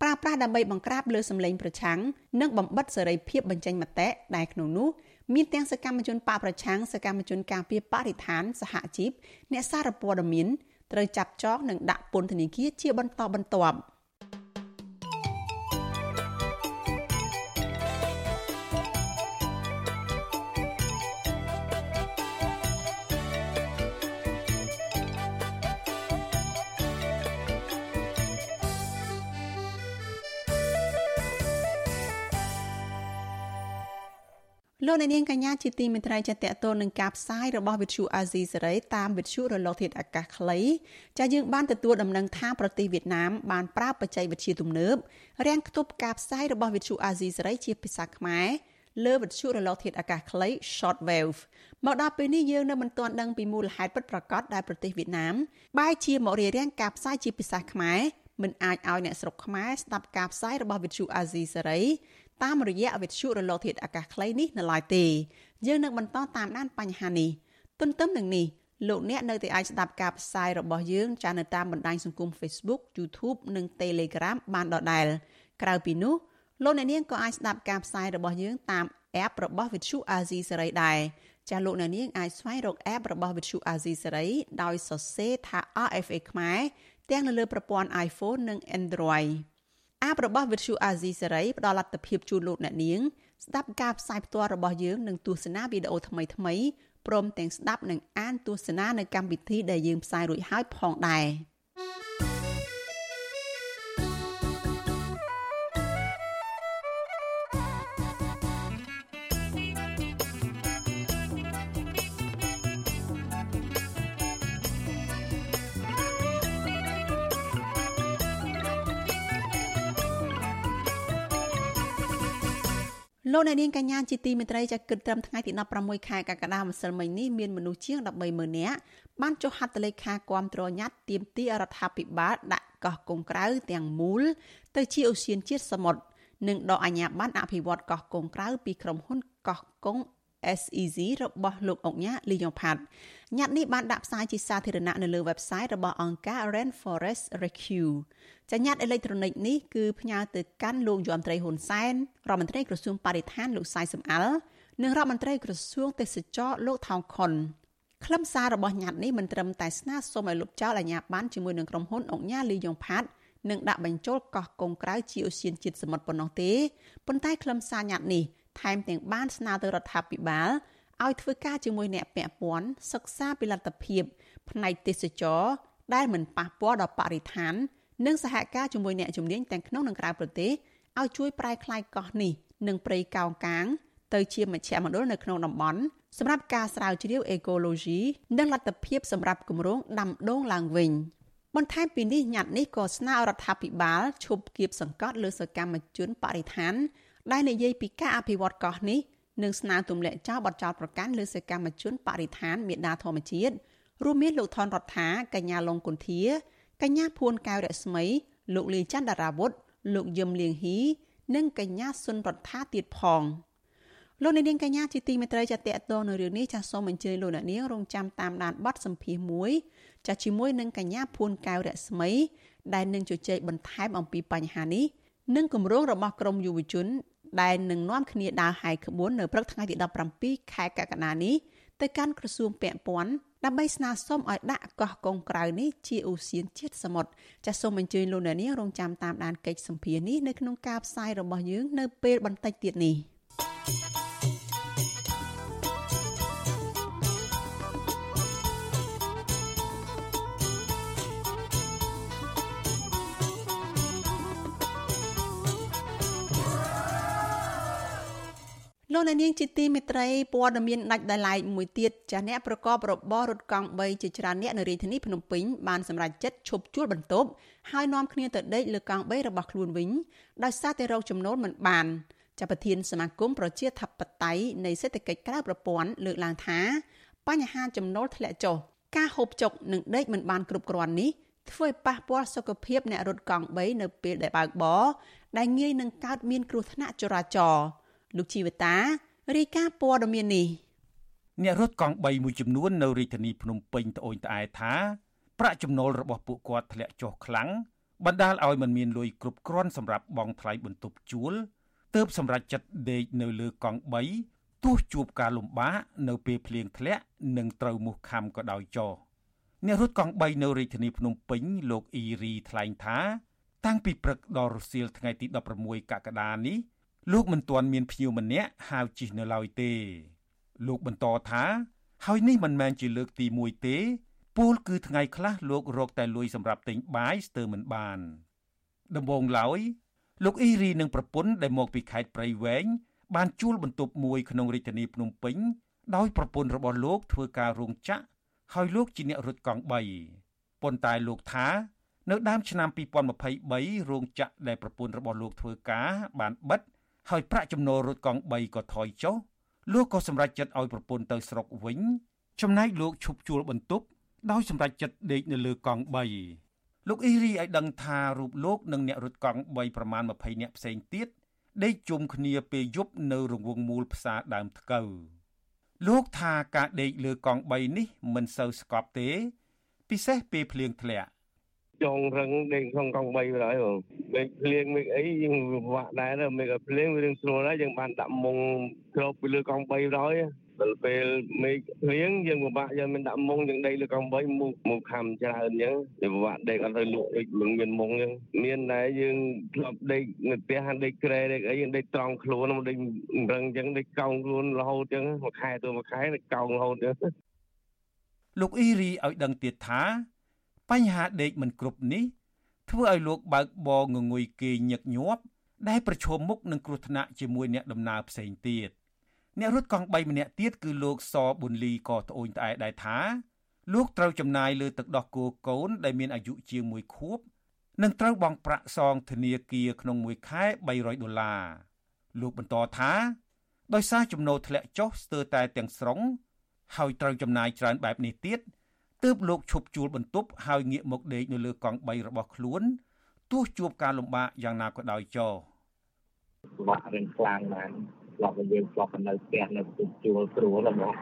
ប្រើប្រាស់ដើម្បីបង្ក្រាបលើសម្លេងប្រឆាំងនិងបំបិតសេរីភាពបញ្ចេញមតិដែលក្នុងនោះមានទាំងសកម្មជនបកប្រឆាំងសកម្មជនការពារបរិស្ថានសហជីពអ្នកសារព័ត៌មាន ត្រូវចាប់ចងនិងដាក់ពន្ធនាគារជាបន្តបន្ទាប់ លោកអ្នកនាងកញ្ញាជាទីមេត្រីចាតតទៅនឹងការផ្សាយរបស់វិទ្យុអាស៊ីសេរីតាមវិទ្យុរលកធាតុអាកាសខ្លីចាយើងបានទទួលដំណឹងថាប្រទេសវៀតណាមបានប្រើបច្ចេកវិទ្យាទំនើបរាំងខ្ទប់ការផ្សាយរបស់វិទ្យុអាស៊ីសេរីជាភាសាខ្មែរលើវិទ្យុរលកធាតុអាកាសខ្លី short wave មកដល់ពេលនេះយើងនៅមិនទាន់ដឹងពីមូលហេតុពិតប្រាកដដែលប្រទេសវៀតណាមបែរជាមករារាំងការផ្សាយជាភាសាខ្មែរមិនអាចឲ្យអ្នកស្រុកខ្មែរស្ដាប់ការផ្សាយរបស់វិទ្យុអាស៊ីសេរី តាមរយៈវិទ្យុរលកធាតុអាកាសខ្លីនេះនៅឡើយទេយើងនឹងបន្តតាមដានបញ្ហានេះទន្ទឹមនឹងនេះលោកអ្នកនៅតែអាចស្ដាប់ការផ្សាយរបស់យើងចានៅតាមបណ្ដាញសង្គម Facebook YouTube និង Telegram បានដដែលក្រៅពីនោះលោកអ្នកនាងក៏អាចស្ដាប់ការផ្សាយរបស់យើងតាម app របស់ Vithu Azizi សេរីដែរចាលោកអ្នកនាងអាចស្វែងរក app របស់ Vithu Azizi សេរីដោយសរសេរថា RFA ខ្មែរទាំងនៅលើប្រព័ន្ធ iPhone និង Android អាបរបស់ Vithu Azizi សេរីផ្ដល់លទ្ធភាពជូនលោកអ្នកនាងស្ដាប់ការផ្សាយផ្ទាល់របស់យើងនិងទស្សនាវីដេអូថ្មីៗព្រមទាំងស្ដាប់និងអានទស្សនានៅកម្មវិធីដែលយើងផ្សាយរួចហើយផងដែរ។ លោកអ្នកនាងកញ្ញាជាទីមេត្រីចាគិតត្រឹមថ្ងៃទី16ខែកក្កដាម្សិលមិញនេះមានមនុស្សជាង130,000នាក់បានចុះហត្ថលេខាគាំទ្រញត្តិទាមទាររដ្ឋាភិបាលដាក់កោះកុងក្រៅទាំងមូល ទៅជាអូសៀនជាតិសមុទ្រនិងដកអាជ្ញាប័ណ្ណអភិវឌ្ឍកោះកុងក្រៅពីក្រុមហ៊ុនកោះកុង SEZ របស់លោកអុកញ៉ាលីយ៉ុងផាត់ញត្តិនេះបានដាក់ផ្សាយជាសាធារណៈនៅលើ website របស់អង្គការ Rainforest Rescue ចញ្ញាតអេឡិចត្រូនិកនេះគឺផ្ញើទៅកាន់លោកយមត្រីហ៊ុនសែនរដ្ឋមន្ត្រីក្រសួងបរិស្ថានលោកសៃសំអាល់និងរដ្ឋមន្ត្រីក្រសួងទេសចរលោកថោងខុនខ្លឹមសាររបស់ញត្តិនេះមិនត្រឹមតែស្នើសុំឲ្យលោកចៅអាជ្ញាប័ណ្ណជាមួយនឹងក្រុមហ៊ុនអង្គការលីយ៉ុងផាត់និងដាក់បញ្ចូលកោះកុងក្រៅជាអូសៀនជាតិសមុទ្រប៉ុណ្ណោះទេប៉ុន្តែខ្លឹមសារញត្តិនេះ ថែមទាំងបានស្នើទៅរដ្ឋាភិបាលឲ្យធ្វើការជាមួយអ្នកពាក់ព័ន្ធសិក្សាពីលទ្ធភាពផ្នែកទេសចរដែលមិនប៉ះពាល់ដល់បរិស្ថាន និងសហការជាមួយអ្នកជំនាញទាំងក្នុងនិងក្រៅប្រទេសឲ្យជួយប្រែក្លាយកោះនេះនិងព្រៃកោងកាង ទៅជាមជ្ឈមណ្ឌលនៅក្នុងតំបន់សម្រាប់ការស្រាវជ្រាវអេកូឡូស៊ីនិងលទ្ធភាពសម្រាប់គម្រោងដាំដូងឡើងវិញបន្ថែមពីនេះញត្តិនេះក៏ស្នើរដ្ឋាភិបាលឈប់គៀបសង្កត់លើសកម្មជនបរិស្ថាន ដែលនិយាយពីការអភិវឌ្ឍកោះនេះនិងស្នើទម្លាក់ចោលបទចោទប្រកាន់លើសកម្មជនបរិស្ថានមេដាធម្មជាតិរួមមានលោកថនរដ្ឋាកញ្ញាឡុងគុន្ធាកញ្ញាភួនកៅរស្មី លោកលីច័ន្ទដារាវុធលោកយឹមលៀងហ៊ីនិងកញ្ញាសុនរដ្ឋាទៀតផងលោកនាងកញ្ញាជាទីមេត្រីចាតតទៅនៅរឿងនេះចាសសូមអញ្ជើញលោកនាងរងចាំតាមដានបទសម្ភាសន៍មួយចាសជាមួយនឹងកញ្ញាភួនកៅរស្មី ដែលនឹងជជែកបន្ថែមអំពីបញ្ហានេះនិងគម្រោងរបស់ក្រមយុវជន ដែលនឹងនាំគ្នាដើរហាយក្បួននៅព្រឹកថ្ងៃទី17ខែកក្កដានេះទៅកាន់ក្រសួងពាក់ព័ន្ធដើម្បីស្នើសុំឲ្យដាក់កោះកុងក្រៅនេះជាឧស្សាហជាតិសមុទ្រចាសសូមអញ្ជើញលោកអ្នកនាងរងចាំតាមដានកិច្ចសម្ភារនេះនៅក្នុងការផ្សាយរបស់យើងនៅពេលបន្តិចទៀតនេះ។ លោកអ្នកនាងជាទីមេត្រីព័ត៌មានដាច់ដោយឡែកមួយទៀតចាស់អ្នកប្រកបរបររត់កង់3ជាច្រើនអ្នកនៅរាជធានីភ្នំពេញបានសម្រេចចិត្តឈប់ជួលបន្ទប់ហើយនាំគ្នាទៅដេកលើកង់3របស់ខ្លួនវិញដោយសារតែរោគចំណូលមិនបានចាប់ប្រធានសមាគមប្រជាធិបតេយ្យនៃសេដ្ឋកិច្ចក្រៅប្រព័ន្ធលើកឡើងថាបញ្ហាចំណូលធ្លាក់ចុះការហូបចុកនិងដេកមិនបានគ្រប់គ្រាន់នេះធ្វើឲ្យប៉ះពាល់សុខភាពអ្នករត់កង់3នៅពេលដែលបើកបរដែលងាយនឹងកើតមានគ្រោះថ្នាក់ចរាចរណ៍ លោកជីវតារាយការណ៍ព័ត៌មាននេះអ្នករត់កង់3មួយចំនួននៅរាជធានីភ្នំពេញត្អូញត្អែថាប្រាក់ចំណូលរបស់ពួកគាត់ធ្លាក់ចុះខ្លាំងបណ្ដាលឲ្យមិនមានលុយគ្រប់គ្រាន់សម្រាប់បង់ថ្លៃបន្ទប់ជួលទើបសម្រាប់ចិត្តដេកនៅលើកង់3ទោះជួបការលំបាកនៅពេលភ្លៀងធ្លាក់និងត្រូវមូសខាំក៏ដោយចោអ្នករត់កង់3នៅរាជធានីភ្នំពេញលោកអ៊ីរីថ្លែងថា តាំងពីព្រឹកដល់រសៀលថ្ងៃទី16កក្កដានេះ លោកមិនទាន់មានភ្ញៀវម្នាក់ហៅជិះនៅឡើយទេ លោកបន្តថា ហើយនេះមិនមែនជាលើកទី1ទេពលគឺថ្ងៃខ្លះលោករកតែលុយសម្រាប់ទិញបាយស្ទើរមិនបាន ដំបូងឡើយលោកអ៊ីរីនិងប្រពន្ធដែលមកពីខេត្តព្រៃវែងបានជួលបន្ទប់មួយក្នុងរាជធានីភ្នំពេញដោយប្រពន្ធរបស់លោកធ្វើការរោងចក្រហើយលោកជាអ្នករត់កង់3ប៉ុន្តែលោកថា នៅដើមឆ្នាំ2023រោងចក្រដែលប្រពន្ធរបស់លោកធ្វើការបានបិទ ហើយប្រាក់ចំណូលរត់កង់3ក៏ថយចុះលោកក៏សម្រេចចិត្តឲ្យប្រពន្ធទៅស្រុកវិញចំណែកលោកឈប់ជួលបន្ទប់ដោយសម្រេចចិត្តដេកនៅលើកង់3លោកអ៊ីរីឲ្យដឹងថារូបលោកនិងអ្នករត់កង់3ប្រមាណ20នាក់ផ្សេងទៀតដេកជុំគ្នាពេលយប់នៅរង្វង់មូលផ្សារដើមថ្កូវលោកថាការដេកលើកង់3នេះមិនសូវស្កប់ទេ ពិសេសពេលភ្លៀងធ្លាក់ ចងរឹងដេកក្នុងកង់3ទៅហើយបងមេឃភ្លៀងមេឃអីយើងពិបាកដែរមេឃភ្លៀងវារឿងស្រួលដែរយើងបានដាក់មុងគ្របពីលើកង់3ទៅហើយដល់ពេលមេឃភ្លៀងយើងពិបាកយើងមិនដាក់មុងយើងដេកលើកង់3មុខមុខខំច្រើនអញ្ចឹងវាពិបាកដេកអត់ទៅលក់ដូចមិនមានមុងអញ្ចឹងមានដែរយើងធ្លាប់ដេកនៅផ្ទះហាន់ដេកក្រែដេកអីយើងដេកត្រង់ខ្លួនមកដេករឹងអញ្ចឹងដេកកោងខ្លួនរហូតអញ្ចឹងមួយខែទៅមួយខែដេកកោងរហូតអញ្ចឹងលោកអ៊ីរីឲ្យដឹងទៀតថា បញ្ហាដេកមិនគ្រប់នេះធ្វើឲ្យលោកបើកបងងុយគេញឹកញាប់ដែលប្រឈមមុខនឹងគ្រោះថ្នាក់ជាមួយអ្នកដំណើរផ្សេងទៀតអ្នករត់កង់3ម្នាក់ទៀតគឺលោកសប៊ុនលីក៏ត្អូញត្អែដែរថា លោកត្រូវចំណាយលើទឹកដោះគោកូនដែលមានអាយុជាង1ខួបនិងត្រូវបង់ប្រាក់សងធនាគារក្នុងមួយខែ300ដុល្លារលោកបន្តថាដោយសារចំណូលធ្លាក់ចុះស្ទើរតែទាំងស្រុងហើយត្រូវចំណាយច្រើនបែបនេះទៀត ទើបលោកឈប់ជួលបន្ទប់ហើយងាកមកដេកនៅលើកង់3របស់ខ្លួនទោះជួបការលំបាកយ៉ាងណាក៏ដោយចោលបាក់រឿងខ្លាំងណាស់ឆ្លប់យើងឆ្លប់នៅផ្ទះនៅទូជួលស្រួលមក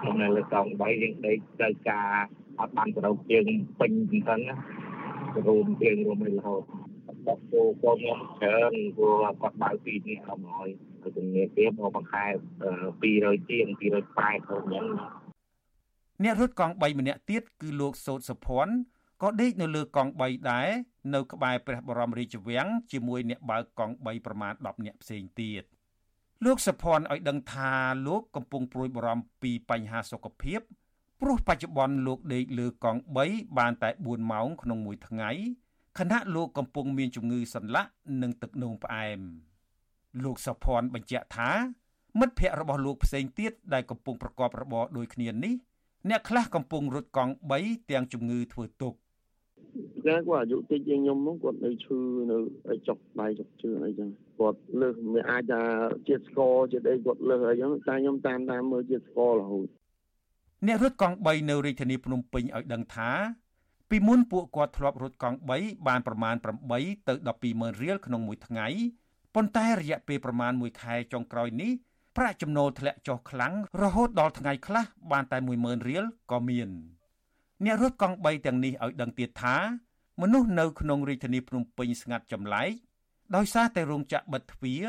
ក្នុងនៅលើកង់3យើងដេកត្រូវការអត់បានប្រោកជើងពេញអញ្ចឹងណារួមជើងរួមរហូតបាត់គោកូនខ្ញុំច្រើនព្រោះគាត់បើពីនេះអមហើយហើយជំនាញទៀតមកបង្ខែ200ជាង280ទៅអញ្ចឹង អ្នករត់កង់3ម្នាក់ទៀតគឺលោកសោតសុភ័ណ្ឌក៏ដេកនៅលើកង់3ដែរនៅក្បែរព្រះបរមរាជវាំងជាមួយអ្នកបើកកង់3ប្រមាណ10នាក់ផ្សេងទៀតលោកសុភ័ណ្ឌឲ្យដឹងថាលោកកំពុងព្រួយបារម្ភពីបញ្ហាសុខភាពព្រោះបច្ចុប្បន្នលោកដេកលើកង់3បានតែ4ម៉ោងក្នុងមួយថ្ងៃខណៈលោកកំពុងមានជំងឺសន្លាក់និងទឹកនោមផ្អែមលោកសុភ័ណ្ឌបញ្ជាក់ថាមិត្តភ័ក្តិរបស់លោកផ្សេងទៀតដែលកំពុងប្រកបរបរដូចគ្នានេះ អ្នកខ្លះកំពុងរត់កង់3ទាំងជំងឺធ្វើទុកតែគាត់អាយុតិចជាងខ្ញុំហ្នឹងគាត់នៅឈឺនៅចុកដៃចុកជើងអីចឹងគាត់លើសមិនអាចថាជាតិស្ករជាតិអីគាត់លើសអីចឹងតែខ្ញុំតាមតាមមើលជាតិស្កររហូតអ្នករត់កង់3នៅរាជធានីភ្នំពេញឲ្យដឹងថា ពីមុនពួកគាត់ធ្លាប់រត់កង់3បានប្រមាណ8ទៅ12ម៉ឺនរៀលក្នុងមួយថ្ងៃប៉ុន្តែរយៈពេលប្រមាណ1ខែចុងក្រោយនេះ ប្រាក់ចំណូលធ្លាក់ចុះខ្លាំងរហូតដល់ថ្ងៃខ្លះបានតែ10000រៀលក៏មានអ្នករត់កង់3ទាំងនេះឲ្យដឹងទៀតថាមនុស្សនៅក្នុងរាជធានីភ្នំពេញស្ងាត់ចម្លែកដោយសារតែរោងចក្របិទទ្វារ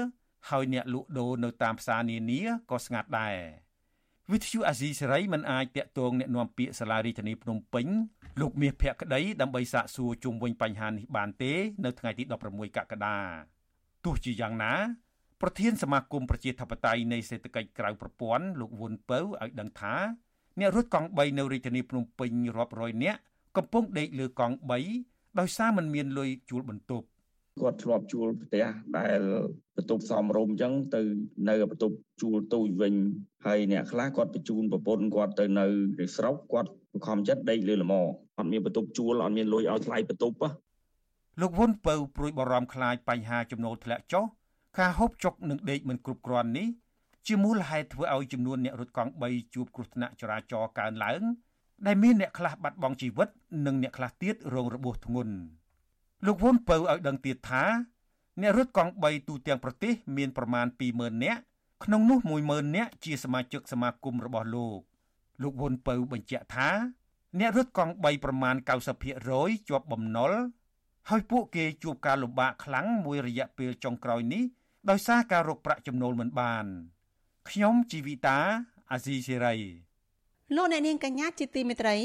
ហើយអ្នកលក់ដូរនៅតាមផ្សារនានាក៏ស្ងាត់ដែរវិទ្យុអាស៊ីសេរីមិនអាចតាក់ទងអ្នកនាំពាក្យសាលារាជធានីភ្នំពេញលោកមាសភក្តីដើម្បីសាកសួរជុំវិញបញ្ហានេះបានទេ នៅថ្ងៃទី16កក្កដាទោះជាយ៉ាងណា ប្រធានសមាគមប្រជាធិបតេយ្យនៃសេដ្ឋកិច្ចក្រៅប្រព័ន្ធលោកវុនពៅឲ្យដឹងថាអ្នករត់កង់3នៅរាជធានីភ្នំពេញរាប់រយនាក់កំពុងដេកលើកង់3ដោយសារมันមានលុយជួលបន្ទប់គាត់ធ្លាប់ជួលផ្ទះដែលបន្ទប់សំរុំអញ្ចឹងទៅនៅបន្ទប់ជួលទូចវិញហើយអ្នកខ្លះគាត់បញ្ជូនប្រពន្ធគាត់ទៅនៅនៅស្រុកគាត់បង្ខំចិត្តដេកលើលម៉អត់មានបន្ទប់ជួលអត់មានលុយឲ្យថ្លៃបន្ទប់លោកវុនពៅព្រួយបារម្ភខ្លាចបញ្ហាចំណូលធ្លាក់ចុះ ការហូបចុកនិងដេកមិនគ្រប់គ្រាន់នេះជាមូលហេតុធ្វើឲ្យចំនួនអ្នករត់កង់3ជួបគ្រោះថ្នាក់ចរាចរណ៍កើនឡើង ដែលមានអ្នកខ្លះបាត់បង់ជីវិត និងអ្នកខ្លះទៀតរងរបួសធ្ងន់លោកវុនពៅឲ្យដឹងទៀតថាអ្នករត់កង់3ទូទាំងប្រទេស មានប្រមាណ20000នាក់ក្នុងនោះ10000នាក់ជាសមាជិកសមាគមរបស់លោកលោកវុនពៅបញ្ជាក់ថា អ្នករត់កង់3ប្រមាណ90%ជាប់បំណុលហើយពួកគេជួបការលំបាកខ្លាំងមួយរយៈពេលចុងក្រោយនេះ ដោយសារការរកប្រាក់ចំណូលមិនបានខ្ញុំជីវិតាអាស៊ីសេរីលោកអ្នកនាងកញ្ញាជាទីមេត្រី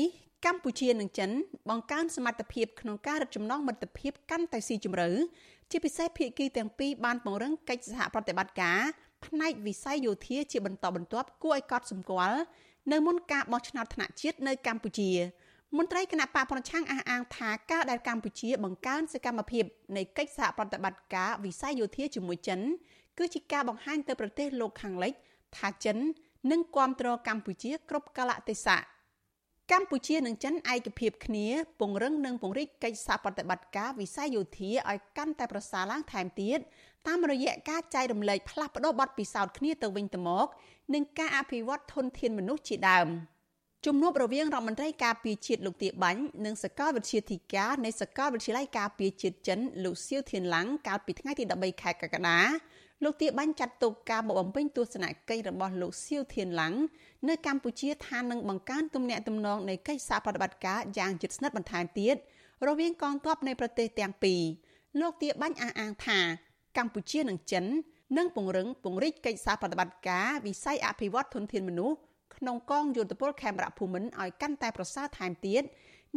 កម្ពុជានិងចិន បង្កើនសមត្ថភាពក្នុងការរឹតចំណងមិត្តភាពកាន់តែស៊ីជម្រៅជាពិសេសភាគីទាំងពីរបានពង្រឹងកិច្ចសហប្រតិបត្តិការផ្នែកវិស័យយោធាជាបន្តបន្ទាប់គួរឲ្យកត់សម្គាល់នៅមុនការបោះឆ្នោតថ្នាក់ជាតិនៅកម្ពុជា មន្ត្រីគណៈបកប្រឆាំងអះអាងថាការដែលកម្ពុជា បង្កើនសកម្មភាពនៃកិច្ចសហប្រតិបត្តិការវិស័យយោធាជាមួយចិន គឺជាការបង្ហាញទៅប្រទេសលោកខាងលិច ថាចិននឹងគ្រប់គ្រងកម្ពុជាគ្រប់កលៈទេសៈកម្ពុជានិងចិនឯកភាពគ្នាពង្រឹងនិងពង្រីកកិច្ចសហប្រតិបត្តិការវិស័យយោធាឲ្យកាន់តែប្រសើរឡើងថែមទៀតតាមរយៈការចែករំលែកផ្លាស់ប្តូរបទពិសោធន៍គ្នាទៅវិញទៅមក និងការអភិវឌ្ឍធនធានមនុស្សជាដើម ជំនួបរវាងរដ្ឋមន្ត្រីការពារជាតិលោកទាបាញ់និងសកលវិទ្យាធិការនៃសកលវិទ្យាល័យការពារជាតិចិនលោកសៀវធៀនឡាំងកាលពីថ្ងៃទី13ខែកក្កដាលោកទាបាញ់ចាត់ទុកការមកបំពេញទស្សនកិច្ចរបស់លោកសៀវធៀនឡាំងនៅកម្ពុជាថានឹងបង្កើនទំនាក់ទំនងនៃកិច្ចសហប្រតិបត្តិការយ៉ាងជិតស្និទ្ធបន្ថែមទៀតរវាងកងទ័ពនៃប្រទេសទាំងពីរលោកទាបាញ់អះអាងថាកម្ពុជានិងចិននឹងពង្រឹងពង្រីកកិច្ចសហប្រតិបត្តិការវិស័យអភិវឌ្ឍធនធានមនុស្ស ក្នុងកងយោធពលខេមរៈភូមិន្ទឲ្យកាន់តែប្រសើរថែមទៀត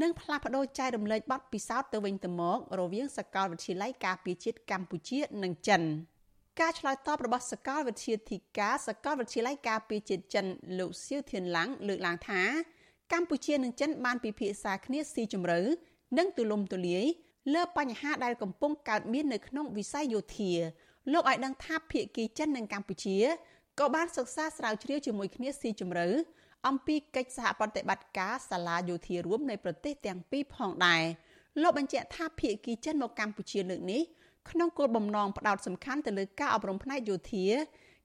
និងផ្លាស់ប្តូរចែករំលែកបទពិសោធន៍ទៅវិញទៅមក រវាងសាកលវិទ្យាល័យការពារជាតិកម្ពុជានិងចិន។ការឆ្លើយតបរបស់សកលវិទ្យាធិការសកលវិទ្យាល័យការពារជាតិចិនលោកសៀវធៀនឡាំងលើកឡើងថា កម្ពុជានិងចិនបានពិភាក្សាគ្នាស៊ីជម្រៅនិងទូលំទូលាយលើបញ្ហាដែលកំពុងកើតមាននៅក្នុងវិស័យយោធាលោកឲ្យដឹងថាភាគីចិននិងកម្ពុជា ក៏បានសិក្សាស្រាវជ្រាវជាមួយគ្នាស៊ីជម្រៅអំពីកិច្ចសហប្រតិបត្តិការសាលាយោធារួមនៃប្រទេសទាំងពីរផងដែរលោកបញ្ជាក់ថាភាគីចិនមកកម្ពុជាលើកនេះក្នុងគោលបំណងផ្ដោតសំខាន់ទៅលើការអប់រំផ្នែកយោធា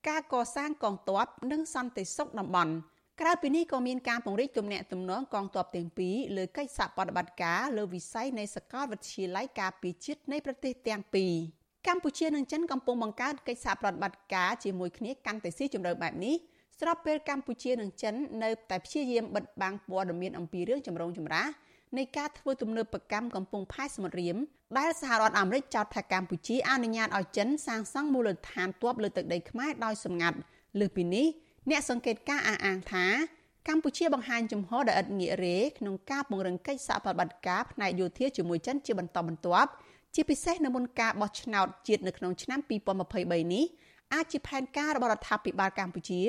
ការកសាងកងទ័ពនិងសន្តិសុខតំបន់ក្រៅពីនេះក៏មានការពង្រីកទំនាក់ទំនងកងទ័ពទាំងពីរលើកិច្ចសហប្រតិបត្តិការលើវិស័យនៃសកលវិទ្យាល័យការពារជាតិនៃប្រទេសទាំងពីរ កម្ពុជានិងចិនកំពុងបង្កើតកិច្ចសហប្រតិបត្តិការជាមួយគ្នាកាន់តែស៊ីជម្រៅបែបនេះស្របពេលកម្ពុជានិងចិននៅតែព្យាយាមបិទបាំងព័ត៌មានអំពីរឿងចម្រូងចម្រាសនៃការធ្វើទំនើបកម្មកំពង់ផែសមុទ្ររៀមដែលសហរដ្ឋអាមេរិកចោទថាកម្ពុជាអនុញ្ញាតឲ្យចិនសាងសង់មូលដ្ឋានទ័ពលើទឹកដីខ្មែរដោយសម្ងាត់លើពីនេះអ្នកសង្កេតការអះអាងថាកម្ពុជាបង្ហាញចំហដ៏ឥតងាករេក្នុងការពង្រឹងកិច្ចសហប្រតិបត្តិការផ្នែកយោធាជាមួយចិនជាបន្តបន្ទាប់ ជាពិសេសនៅមុនការបោះឆ្នោតជាតិនៅក្នុងឆ្នាំ2023នេះអាចជាផែនការរបស់រដ្ឋាភិបាលកម្ពុជា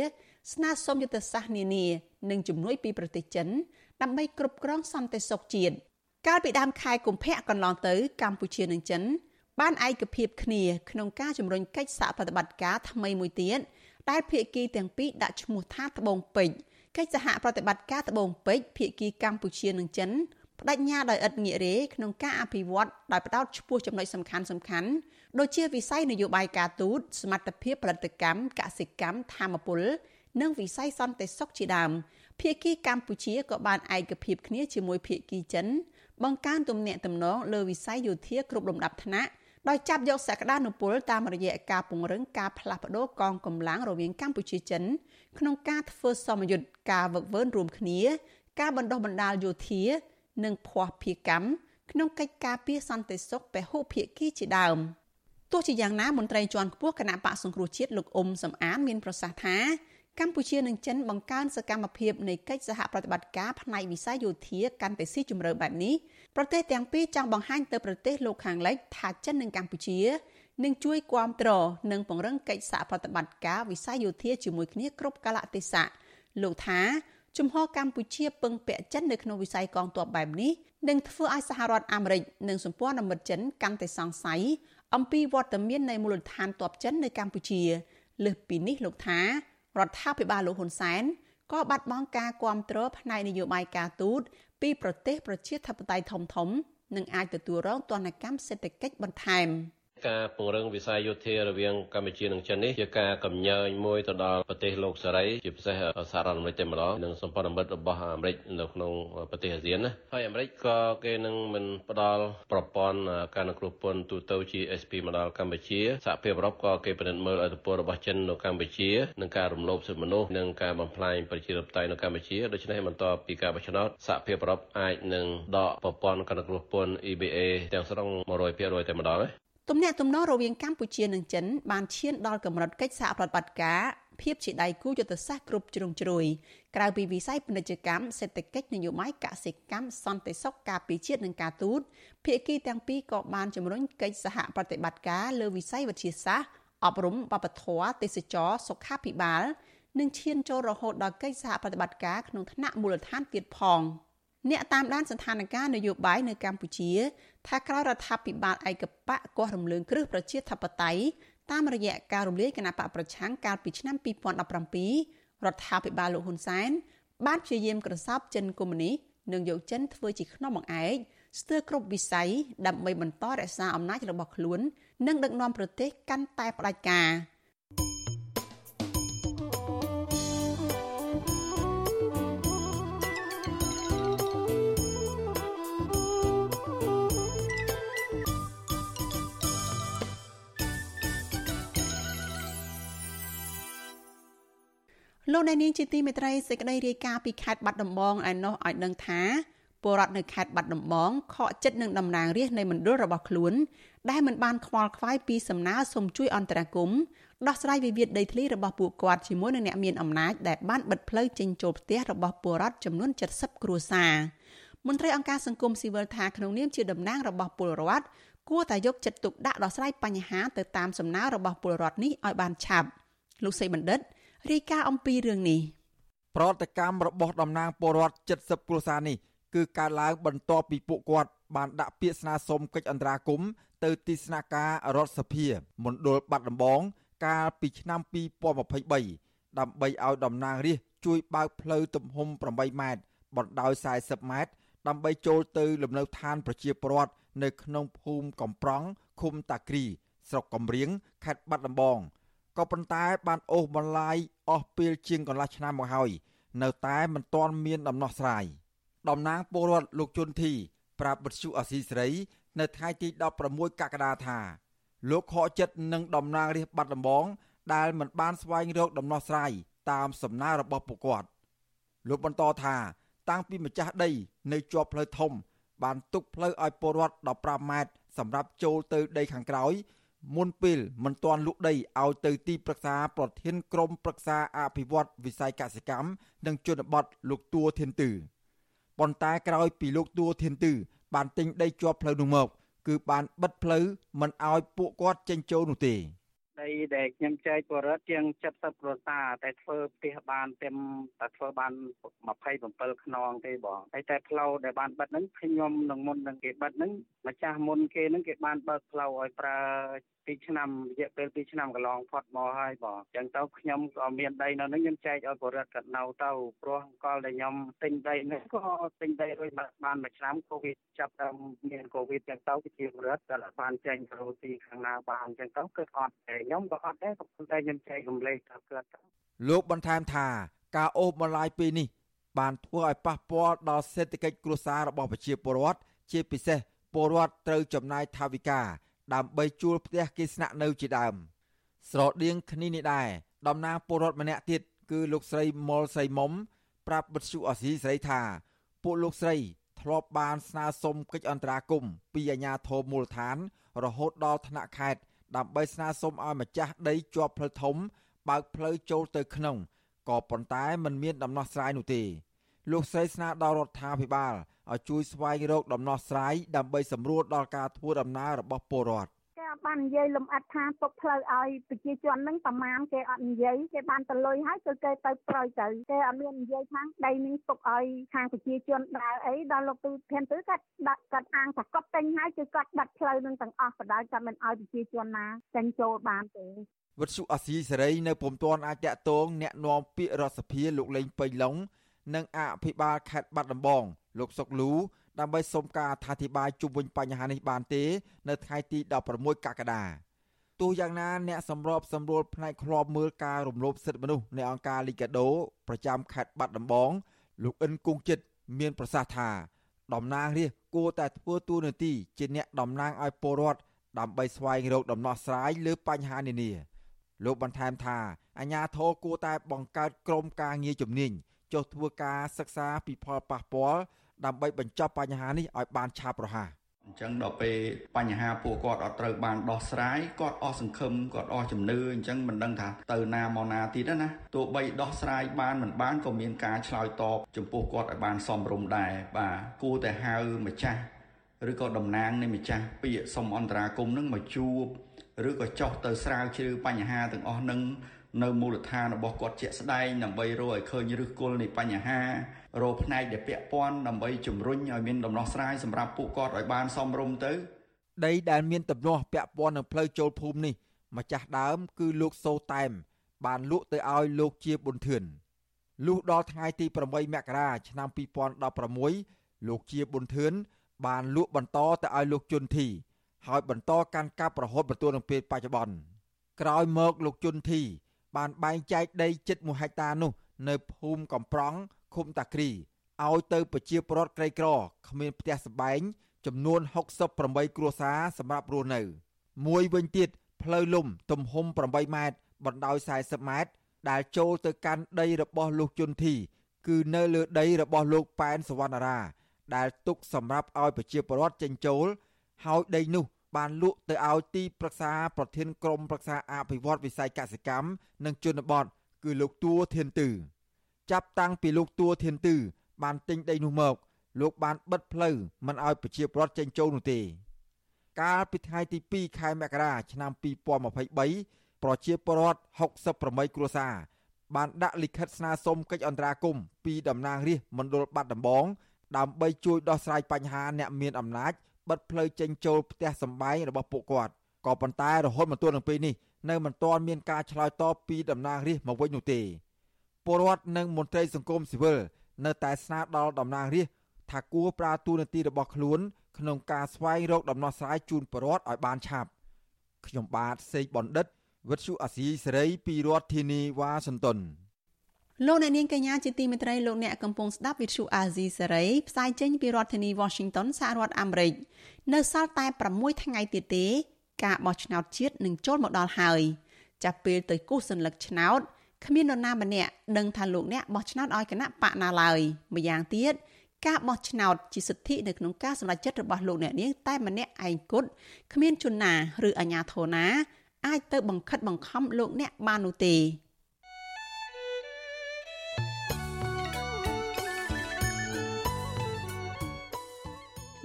ស្នើសុំយុទ្ធសាស្ត្រនានានិងជំនួយពីប្រទេសចិនដើម្បីគ្រប់គ្រងសន្តិសុខជាតិកាលពីដើមខែកុម្ភៈកន្លងទៅ កម្ពុជានិងចិន បានឯកភាពគ្នាក្នុងការជំរុញកិច្ចសហប្រតិបត្តិការថ្មីមួយទៀតដែលភាគីទាំងពីរដាក់ឈ្មោះថាត្បូងពេជ្រកិច្ចសហប្រតិបត្តិការត្បូងពេជ្រភាគីកម្ពុជានិងចិន បដិញ្ញាដោយឥតងាករេក្នុងការអភិវឌ្ឍដោយផ្ដោតឆ្ពោះចំណុចសំខាន់សំខាន់ដូចជាវិស័យនយោបាយការទូតសមត្ថភាពផលិតកម្មកសិកម្មធម្មពល និងវិស័យសន្តិសុខជាដើមភាគីកម្ពុជាក៏បានឯកភាពគ្នាជាមួយភាគីចិន បង្កើនទំនាក់ទំនងលើវិស័យយោធាគ្រប់លំដាប់ថ្នាក់ដោយចាប់យកសក្តានុពលតាមរយៈការពង្រឹងការផ្លាស់ប្តូរកងកម្លាំងរវាងកម្ពុជាចិន ក្នុងការធ្វើសមយុទ្ធការវឹកវើរួមគ្នា ការបណ្ដុះបណ្ដាលយោធា និងភ័ស្តុភារកម្មក្នុងកិច្ចការពារសន្តិសុខពហុភាគីជាដើមទោះជាយ៉ាងណាមន្ត្រីជាន់ខ្ពស់គណៈបកសង្គ្រោះជាតិលោកអ៊ុំសំអានមានប្រសាសន៍ថាកម្ពុជានិងចិនបង្កើនសកម្មភាពនៃកិច្ចសហប្រតិបត្តិការផ្នែកវិស័យយោធាកាន់តែស៊ីជម្រៅបែបនេះប្រទេសទាំងពីរចង់បង្ហាញទៅប្រទេសលោកខាងលិចថាចិននិងកម្ពុជានឹងជួយគាំទ្រនិងពង្រឹងកិច្ចសហប្រតិបត្តិការវិស័យយោធាជាមួយគ្នាគ្រប់កលៈទេសៈលោកថា ជំហរកម្ពុជាពឹងពាក់ចិននៅក្នុងវិស័យកងទ័ពបែបនេះនឹងធ្វើឲ្យសហរដ្ឋអាមេរិកនិងសម្ព័ន្ធមិត្តចិនកាន់តែសង្ស័យអំពីវត្តមាននៃមូលដ្ឋានទ័ពចិននៅកម្ពុជាលើសពីនេះលោកថារដ្ឋាភិបាលលោកហ៊ុនសែនក៏បាត់បង់ការគ្រប់គ្រងផ្នែកនយោបាយការទូតពីប្រទេសប្រជាធិបតេយ្យធំៗនិងអាចទទួលរងទណ្ឌកម្មសេដ្ឋកិច្ចបន្ថែម។ ការពង្រឹងវិស័យយោធារវាងកម្ពុជានិងចិននេះជាការកំញើញមួយទៅដល់ប្រទេសលោកសេរីជាពិសេសសហរដ្ឋអាមេរិកតែម្ដងនិងសម្ព័ន្ធមិត្តរបស់អាមេរិកនៅក្នុងប្រទេសអាស៊ានណាហើយអាមេរិកក៏គេនឹងមិនផ្ដល់ប្រព័ន្ធការនឹងគ្រោះពន្ធទូទៅ GSP មកដល់កម្ពុជាសហភាពអឺរ៉ុបក៏គេពិនិត្យមើលឥទ្ធិពលរបស់ចិននៅកម្ពុជានិងការរំលោភសិទ្ធិមនុស្សនិងការបំផ្លាញប្រជាធិបតេយ្យនៅកម្ពុជាដូច្នេះបន្ទាប់ពីការបោះឆ្នោតសហភាពអឺរ៉ុបអាចនឹងដកប្រព័ន្ធការនឹងគ្រោះពន្ធ EBA ទាំងស្រុង100%តែម្ដងណា ទំនាក់ទំនងរវាងកម្ពុជានិងចិនបានឈានដល់កម្រិតកិច្ចសហប្រតិបត្តិការភាពជាដៃគូយុទ្ធសាស្ត្រគ្រប់ជ្រុងជ្រោយក្រៅពីវិស័យពាណិជ្ជកម្មសេដ្ឋកិច្ចនយោបាយកសិកម្មសន្តិសុខការពារជាតិនិងការទូតភាគីទាំងពីរក៏បានជំរុញកិច្ចសហប្រតិបត្តិការលើវិស័យវិទ្យាសាស្ត្រអប់រំវប្បធម៌ទេសចរសុខាភិបាលនិងឈានចូលរហូតដល់កិច្ចសហប្រតិបត្តិការក្នុងថ្នាក់មូលដ្ឋានទៀតផង។អ្នកតាមដានស្ថានភាពនយោបាយនៅកម្ពុជា ថាក្រោយរដ្ឋាភិបាលឯកបកកោះរំលើងគ្រឹះប្រជាធិបតេយ្យតាមរយៈការរំលាយគណៈបកប្រឆាំងកាលពីឆ្នាំ2017រដ្ឋាភិបាលលោកហ៊ុនសែនបានព្យាយាមក្រសោបចិនកុម្មុយនីសនិងយកចិនធ្វើជាខ្នងបង្អែកស្ទើរគ្រប់វិស័យដើម្បីបន្តរក្សាអំណាចរបស់ខ្លួន និងដឹកនាំប្រទេសកាន់តែផ្ដាច់ការ លោកអ្នកនាងជាទីមេត្រីសេចក្តីរាយការណ៍ពីខេត្តបាត់ដំបងឯណោះឲ្យដឹងថាពលរដ្ឋនៅខេត្តបាត់ដំបងខកចិត្តនឹងតំណាងរាស្ត្រនៃមណ្ឌលរបស់ខ្លួន ដែលមិនបានខ្វល់ខ្វាយពីសំណើសុំជួយអន្តរាគមន៍ដោះស្រាយវិវាទដីធ្លីរបស់ពួកគាត់ជាមួយនឹងអ្នកមានអំណាចដែលបានបិទផ្លូវចេញចូលផ្ទះរបស់ពលរដ្ឋចំនួន70គ្រួសារមន្ត្រីអង្គការសង្គមស៊ីវិលថាក្នុងនាមជាតំណាងរបស់ពលរដ្ឋគួរតែយកចិត្តទុកដាក់ដោះស្រាយបញ្ហាទៅតាមសំណើរបស់ពលរដ្ឋនេះឲ្យបានឆាប់លោកសីបណ្ឌិត រាយការណ៍អំពីរឿងនេះប្រតិកម្មរបស់តំណាងពលរដ្ឋ70គ្រួសារនេះគឺកើតឡើងបន្ទាប់ពីពួកគាត់បានដាក់ពាក្យស្នើសុំកិច្ចអន្តរាគមន៍ទៅទីស្នាក់ការរដ្ឋសភាមណ្ឌលបាត់ដំបងកាលពីឆ្នាំ2023ដើម្បីឲ្យតំណាងរាស្ត្រជួយបើកផ្លូវទំហំ8ម៉ែត្របណ្ដោយ40ម៉ែត្រដើម្បីចូលទៅលំនៅឋានប្រជាពលរដ្ឋនៅក្នុងភូមិកំប្រង់ឃុំតាគ្រីស្រុកកំរៀងខេត្តបាត់ដំបង ក៏ប៉ុន្តែបានអូសបន្លាយអស់ពេលជាងកន្លះឆ្នាំមកហើយនៅតែមិនទាន់មានដំណោះស្រាយតំណាងពលរដ្ឋលោកជុនធី ប្រាប់វិទ្យុអសីសេរី នៅថ្ងៃទី16កក្កដាថាលោកខកចិត្តនឹងតំណាងរាស្ត្របាត់ដំបង ដែលមិនបានស្វែងរកដំណោះស្រាយតាមសំណើរបស់ពួកគាត់លោកបន្តថាតាំងពីម្ចាស់ដី នៅជាប់ផ្លូវធំ បានទុកផ្លូវឲ្យពលរដ្ឋ15ម៉ែត្រសម្រាប់ចូលទៅដីខាងក្រោយ មុនពេលមិនទាន់លក់ដីឲ្យទៅទីប្រឹក្សាប្រធានក្រុមប្រឹក្សាអភិវឌ្ឍវិស័យកសិកម្មនិងជនបទលោកទួធានទឺប៉ុន្តែក្រោយពីលោកទួធានទឺបានទិញដីជាប់ផ្លូវនោះមក គឺបានបិទផ្លូវមិនឲ្យពួកគាត់ចេញចូលនោះទេ ដីដែលខ្ញុំចែកបរិវត្តជាង70គ្រួសារតែធ្វើផ្ទះបានតែតែធ្វើបាន27ខ្នងទេបងហើយតែផ្លូវដែលបានបិទហ្នឹងខ្ញុំនឹងមុននឹងគេបិទហ្នឹងម្ចាស់មុនគេហ្នឹងគេបានបើកផ្លូវឲ្យប្រើ 2ឆ្នាំរយៈពេល2ឆ្នាំកន្លងផុតមកហើយបងអញ្ចឹងទៅខ្ញុំក៏មានដីនៅហ្នឹងខ្ញុំចែកឲ្យបរិវត្តកាត់នៅទៅព្រោះកលដែលខ្ញុំទិញដីនេះក៏ទិញដីរួចបានមួយឆ្នាំកូវីដចាប់ដើមមានកូវីដអញ្ចឹងទៅជាបរិវត្តក៏បានចេញទៅទីខាងណាបានអញ្ចឹងទៅគឺអត់តែខ្ញុំក៏អត់ដែរក៏ប៉ុន្តែខ្ញុំចែករំលែកទៅគាត់លោកបន្ថែមថាការអូសបន្លាយពេលនេះ បានធ្វើឲ្យប៉ះពាល់ដល់សេដ្ឋកិច្ចគ្រួសាររបស់ប្រជាពលរដ្ឋជាពិសេសពលរដ្ឋត្រូវចំណាយថវិកា ដើម្បីជួលផ្ទះគេស្នាក់នៅជាដើម ស្រដៀងគ្នានេះដែរតំណាងពលរដ្ឋម្នាក់ទៀតគឺលោកស្រីមុលសៃមុំប្រាប់បទសុអសីស្រីថាពួកលោកស្រីធ្លាប់បានស្នើសុំកិច្ចអន្តរាគមន៍ពីអាជ្ញាធរមូលដ្ឋាន រហូតដល់ថ្នាក់ខេត្តដើម្បីស្នើសុំឲ្យម្ចាស់ដីជាប់ផ្លូវធំ បើកផ្លូវចូលទៅក្នុងក៏ប៉ុន្តែมันមានដំណោះស្រាយនោះទេ លោកស្រីស្នើដល់រដ្ឋាភិបាលឲ្យជួយស្វែងរកដំណោះស្រាយដើម្បីសម្រួលដល់ការធ្វើដំណើររបស់ពលរដ្ឋគេអត់បាននិយាយលំអិតថាទុកផ្លូវឲ្យប្រជាជនហ្នឹងប្រមាណគេអត់និយាយគេបានទៅលុយហើយគឺគេទៅប្រយទៅគេអត់មាននិយាយថាដីនេះទុកឲ្យខាងប្រជាជនដើរអីដល់លោកទូធានទៅគាត់ដាក់គាត់អាងថាគាត់ទិញហើយគឺគាត់បាត់ផ្លូវនឹងទាំងអស់បដៅគាត់មិនឲ្យប្រជាជនណាចេញចូលបានទេវត្តសុអាស៊ីសេរីនៅពុំទាន់អាចតាក់ទងអ្នកនាំពាក្យរដ្ឋសភាលោកលេងពេញឡុង និងអភិបាលខេត្តបាត់ដំបងលោកសុកលូដើម្បីសុំការអធិប្បាយជុំវិញបញ្ហានេះបានទេ នៅថ្ងៃទី16កក្កដាទោះយ៉ាងណាអ្នកសម្របសម្រួលផ្នែកឃ្លាំមើលការរំលោភសិទ្ធិមនុស្សនៃអង្គការលីកាដូប្រចាំខេត្តបាត់ដំបងលោកអិនគង់ចិត្តមានប្រសាសន៍ថាតំណាងរាស្ត្រគួរតែធ្វើតួនាទីជាអ្នកតំណាងឲ្យពលរដ្ឋដើម្បីស្វែងរកដំណោះស្រាយលើបញ្ហានានាលោកបន្ថែមថាអាជ្ញាធរគួរតែបង្កើតក្រុមការងារជំនាញ ចុះធ្វើការសិក្សាពីផលប៉ះពាល់ដើម្បីបញ្ចប់បញ្ហានេះឲ្យបានឆាប់រហ័សអញ្ចឹងដល់ពេលបញ្ហាពួកគាត់អត់ត្រូវបានដោះស្រាយគាត់អស់សង្ឃឹមគាត់អស់ជំនឿអញ្ចឹងមិនដឹងថាទៅណាមកណាទៀតណាទោះបីដោះស្រាយបានមិនបានក៏មានការឆ្លើយតបចំពោះគាត់ឲ្យបានសមរម្យដែរបាទគួរតែហៅម្ចាស់ឬក៏តំណាងនៃម្ចាស់ពាក្យសុំអន្តរាគមនឹងមកជួបឬក៏ចោះទៅស្រាវជ្រាវបញ្ហាទាំងអស់នឹង នៅមូលដ្ឋានរបស់គាត់ជាក់ស្ដែងដើម្បីរកឲ្យឃើញឫសគល់នៃបញ្ហារកផ្នែកដែលពាក់ព័ន្ធដើម្បីជំរុញឲ្យមានដំណោះស្រាយសម្រាប់ពួកគាត់ឲ្យបានសមរម្យទៅដីដែលមានទំនាស់ពាក់ព័ន្ធនឹងផ្លូវចូលភូមិនេះម្ចាស់ដើមគឺលោកសូតែម បានលក់ទៅឲ្យលោកជាប៊ុនធឿនលុះដល់ថ្ងៃទី8មករាឆ្នាំ2016លោកជាប៊ុនធឿនបានលក់បន្តទៅឲ្យលោកជុនធី ហើយបន្តកាន់កាប់រហូតបន្ទាល់នឹងពេលបច្ចុប្បន្នក្រោយមកលោកជុនធី បានបែងចែកដីជិត1ហិកតានោះនៅភូមិកំប្រង់ឃុំតាគ្រីឲ្យទៅប្រជាពលរដ្ឋក្រីក្រគ្មានផ្ទះសម្បែងចំនួន68គ្រួសារសម្រាប់រស់នៅមួយវិញទៀតផ្លូវលំទំហំ8ម៉ែត្របណ្ដោយ40ម៉ែត្រដែលចូលទៅកាន់ដីរបស់លោកជុនធី គឺនៅលើដីរបស់លោកប៉ែនសវណ្ណារា ដែលទុកសម្រាប់ឲ្យប្រជាពលរដ្ឋចេញចូលហើយដីនោះ បានលក់ទៅឲ្យទីប្រឹក្សាប្រធានក្រុមប្រឹក្សាអភិវឌ្ឍវិស័យកសិកម្មនិងជនបទគឺលោកតួធានទឺចាប់តាំងពីលោកតួធានទឺបានទិញដីនោះមក លោកបានបិទផ្លូវមិនឲ្យប្រជាពលរដ្ឋចេញចូលនោះទេកាលពីថ្ងៃទី2ខែមករាឆ្នាំ2023ប្រជាពលរដ្ឋ68គ្រួសារបានដាក់លិខិតស្នើសុំកិច្ចអន្តរាគមន៍ពីតំណាងរាស្ត្រមណ្ឌលបាត់ដំបងដើម្បីជួយដោះស្រាយបញ្ហាអ្នកមានអំណាច បិទផ្លូវចេញចូលផ្ទះសម្បែងរបស់ពួកគាត់ក៏ប៉ុន្តែរហូតមកទល់នឹងពេលនេះនៅមិនទាន់មានការឆ្លើយតបពីតំណាងរាស្ត្រមកវិញនោះទេពលរដ្ឋនិងមន្ត្រីសង្គមស៊ីវិលនៅតែស្នើដល់តំណាងរាស្ត្រថាគួរប្រើទូនាទីរបស់ខ្លួនក្នុងការស្វែងរកដំណោះស្រាយជូនពលរដ្ឋឲ្យបានឆាប់ខ្ញុំបាទសេកបណ្ឌិតវិទ្យុអាស៊ីសេរីពីរដ្ឋធានីវ៉ាស៊ីនតោន លោកអ្នកនាងកញ្ញាជាទីមេត្រីលោកអ្នកកំពុងស្ដាប់វិទ្យុអាស៊ីសេរីផ្សាយចេញពីរដ្ឋធានី Washington សហរដ្ឋអាមេរិកនៅសល់តែ6ថ្ងៃទៀតទេ ការបោះឆ្នោតជាតិនឹងចូលមកដល់ហើយចាប់ពេលទៅគូសសัญลักษณ์ឆ្នោតគ្មាននរណាម្នាក់ដឹងថាលោកអ្នកបោះឆ្នោតឲ្យគណៈបកណាឡើយម្យ៉ាងទៀតការបោះឆ្នោតជាសិទ្ធិនៅក្នុងការសម្រេចចិត្តរបស់លោកអ្នកនាងតែម្នាក់ឯងគត់គ្មានជនណាឬអាជ្ញាធរណាអាចទៅបង្ខិតបង្ខំលោកអ្នកបាននោះទេ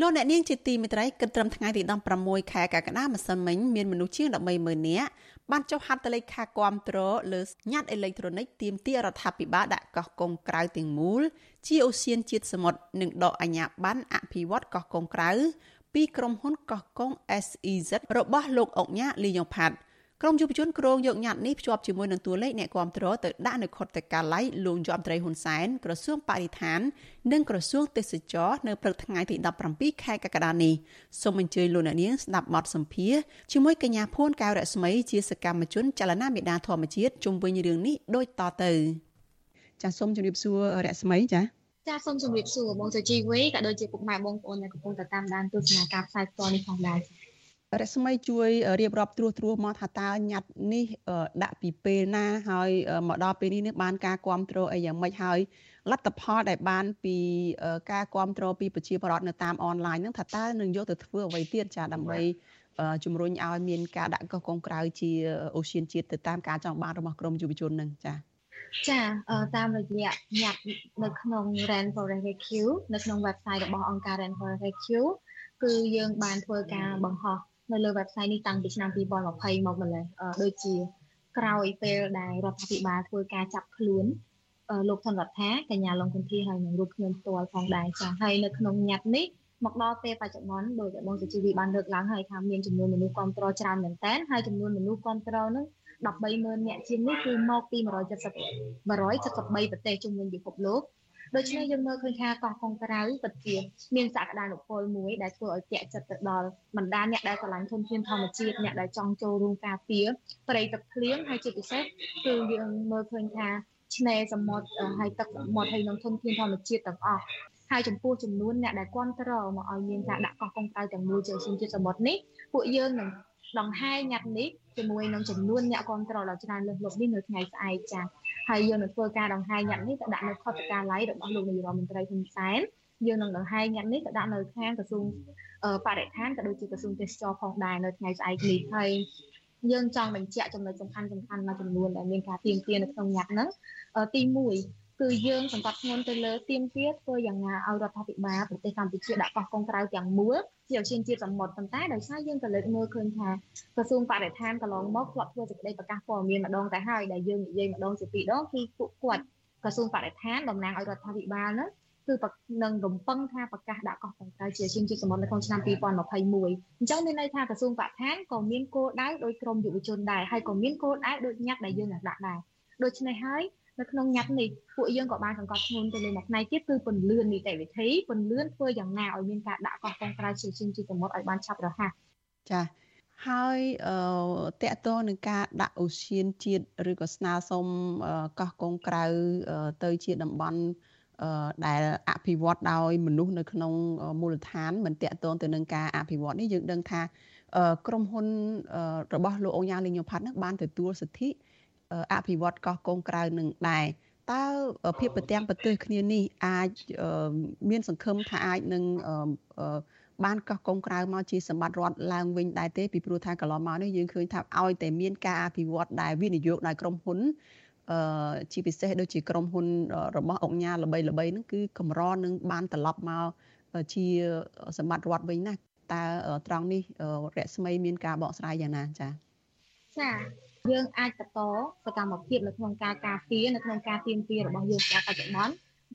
លោកអ្នកនាងជាទីមេត្រីគិតត្រឹមថ្ងៃទី16ខែកក្កដាម្សិលមិញមានមនុស្សជាង130,000នាក់បានចុះហត្ថលេខាគាំទ្រលើញត្តិអេឡិចត្រូនិកទាមទាររដ្ឋាភិបាលដាក់កោះកុងក្រៅទាំងមូល ជាអូសៀនជាតិសមុទ្រនិងដកអាញាប័ណ្ណអភិវឌ្ឍកោះកុងក្រៅពីក្រុមហ៊ុនកោះកុង SEZ របស់លោកអុកញ៉ាលីយ៉ុងផាត់ ក្រមយុវជនក្រងយកញត្តិនេះភ្ជាប់ជាមួយនឹងតួលេខអ្នកគាំទ្រទៅដាក់នៅខុទ្ទកាល័យលោកយមត្រីហ៊ុនសែនក្រសួងបរិស្ថាន និងក្រសួងទេសចរនៅព្រឹកថ្ងៃទី17ខែកក្កដានេះសូមអញ្ជើញលោកអ្នកនាងស្ដាប់បទសម្ភាសជាមួយកញ្ញាភួនកៅរស្មីជាសកម្មជនចលនាមេដាធម្មជាតិជុំវិញរឿងនេះដូចតទៅចាសសូមជម្រាបសួររស្មីចាចាសសូមជម្រាបសួរបងសុជីវីក៏ដូចជាពុកម៉ែបងប្អូនដែលកំពុងតាមដានទស្សនាការផ្សាយផ្ទាល់នេះផងដែរ រស្មីជួយរៀបរាប់ត្រួសត្រាសមកថាតើញត្តិនេះដាក់ពីពេលណាហើយមកដល់ពេលនេះនឹងបានការគ្រប់គ្រងអីយ៉ាងម៉េចហើយលទ្ធផលដែលបានពីការគ្រប់គ្រងពីប្រជាពលរដ្ឋនៅតាមអនឡាញហ្នឹងថាតើនឹងយកទៅធ្វើអ្វីទៀតចាដើម្បីជំរុញឲ្យមានការដាក់កោះកុងក្រៅជាអូសៀនជាតិទៅតាមការចង់បានរបស់ក្រមយុវជននឹងចាចាតាមរយៈញត្តិនៅក្នុង Ran Forest Rescue នៅក្នុង website របស់អង្គការ Ran Forest Rescue គឺយើងបានធ្វើការបង្ហោះ នៅលើ website នេះតាំងពីឆ្នាំ2020មកម្ល៉េះដូចជាក្រោយពេលដែលរដ្ឋាភិបាលធ្វើការចាប់ខ្លួនលោកថនរដ្ឋាកញ្ញាឡុងគុនធីហើយនឹងរូបខ្ញុំផ្ទាល់ផងដែរចា៎ហើយនៅក្នុងញត្តិនេះមកដល់ពេលបច្ចុប្បន្នដោយតែបងសុជីវីបានលើកឡើងហើយថាមានចំនួនមនុស្សគ្រប់គ្រងច្រើនមែនតើហើយចំនួនមនុស្សគ្រប់គ្រងនោះ130,000នាក់ជាងនេះគឺមកពី170 173ប្រទេសជុំវិញពិភពលោក ដូច្នេះយើងមើលឃើញថាកោះកុងក្រៅពិតជាមានសក្តានុពលមួយដែលធ្វើឲ្យតាក់ចិត្តទៅដល់បណ្ដាអ្នកដែលស្រឡាញ់ធនធានធម្មជាតិអ្នកដែលចង់ចូលរួមការពារព្រៃទឹកភ្លៀងហើយជាពិសេសគឺយើងមើលឃើញថាឆ្នេរសមុទ្រហើយទឹកសមុទ្រហើយនឹងធនធានធម្មជាតិទាំងអស់ហើយចំពោះចំនួនអ្នកដែលគ្រប់គ្រងមកឲ្យមានការដាក់កោះកុងក្រៅទាំងមូលជាជំនជាតិសមុទ្រនេះពួកយើងនឹងដង្ហែញ៉ាត់នេះជាមួយនឹងចំនួនអ្នកគ្រប់គ្រងដ៏ច្រើនលើសលប់នេះនៅថ្ងៃស្អែកចា៎ ហើយយើងនឹងធ្វើការដង្ហែញ៉ាត់នេះទៅដាក់នៅខុទ្ទកាល័យរបស់លោកនាយរដ្ឋមន្ត្រីហ៊ុនសែនយើងនឹងដង្ហែញ៉ាត់នេះទៅដាក់នៅខាងក្រសួងបរិស្ថានក៏ដូចជាក្រសួងទេសចរផងដែរនៅថ្ងៃស្អែកនេះហើយយើងចង់បញ្ជាក់ចំណុចសំខាន់សំខាន់មួយចំនួនដែលមានការទៀមទានៅក្នុងញត្តិហ្នឹងទី1 គឺយើងសង្កត់ធ្ងន់ទៅលើទៀមទាធ្វើយ៉ាងណាឲ្យរដ្ឋាភិបាលប្រទេសកម្ពុជាដាក់កោះកុងក្រៅទាំងមូលជាឧស្សាហជាតិសមុទ្រប៉ុន្តែដោយសារយើងក៏លើកមើលឃើញថាក្រសួងបរិស្ថានកន្លងមកធ្លាប់ធ្វើសេចក្តីប្រកាសព័ត៌មានម្ដងទៅហើយដែលយើងនិយាយម្ដងជាពីរដងគឺពួកគាត់ក្រសួងបរិស្ថានតំណាងឲ្យរដ្ឋាភិបាលហ្នឹងគឺនឹងរំពឹងថាប្រកាសដាក់កោះកុងក្រៅជាជាជាតិសមុទ្រនៅក្នុងឆ្នាំ2021អញ្ចឹងមានន័យថាក្រសួងបរិស្ថានក៏មានគោលដៅដោយក្រមយុវជនដែរហើយក៏មានគោលដៅដូចញ៉ាត់ដែលយើងនឹងដាក់ដែរដូច្នេះហើយ នៅក្នុងញត្តិនេះពួកយើងក៏បានសង្កត់ធ្ងន់ទៅលើមួយផ្នែកទៀតគឺពន្លឿននីតិវិធីពន្លឿនធ្វើយ៉ាងណាឲ្យមានការដាក់កោះកុងក្រៅជាជាជាតិសមុទ្រឲ្យបានឆាប់រហ័សចាហើយអឺតកតនឹងការដាក់អូសៀនជាតិឬក៏ស្នើសុំកោះកុងក្រៅទៅជាតំបន់ដែលអភិវឌ្ឍដោយមនុស្សនៅក្នុងមូលដ្ឋានមិនតកតងទៅនឹងការអភិវឌ្ឍនេះយើងដឹងថា ក្រុមហ៊ុនរបស់លោកអង្គយ៉ាងលីញ៉ូផាត់នឹងបានទទួលសិទ្ធិ អភិវឌ្ឍកោះកុងក្រៅនឹងដែរតើភាពប្រទាំងប្រទេសគ្នានេះអាចមានសង្ឃឹមថាអាចនឹងបានកោះកុងក្រៅមកជាសម្បត្តិរដ្ឋឡើងវិញដែរទេពីព្រោះថាកន្លងមកនេះយើងឃើញថាឲ្យតែមានការអភិវឌ្ឍដែលវិនិយោគដោយក្រុមហ៊ុនអឺជាពិសេសដូចជាក្រុមហ៊ុនរបស់អង្គការល្បីល្បីហ្នឹងគឺកម្រនឹងបានត្រឡប់មកជាសម្បត្តិរដ្ឋវិញណាតើត្រង់នេះរស្មីមានការបកស្រាយយ៉ាងណាចា៎ចា យើងអាចបន្តសកម្មភាពនៅក្នុងការការពារនៅក្នុងការទៀមទារបស់យើងការបច្ចុប្បន្ន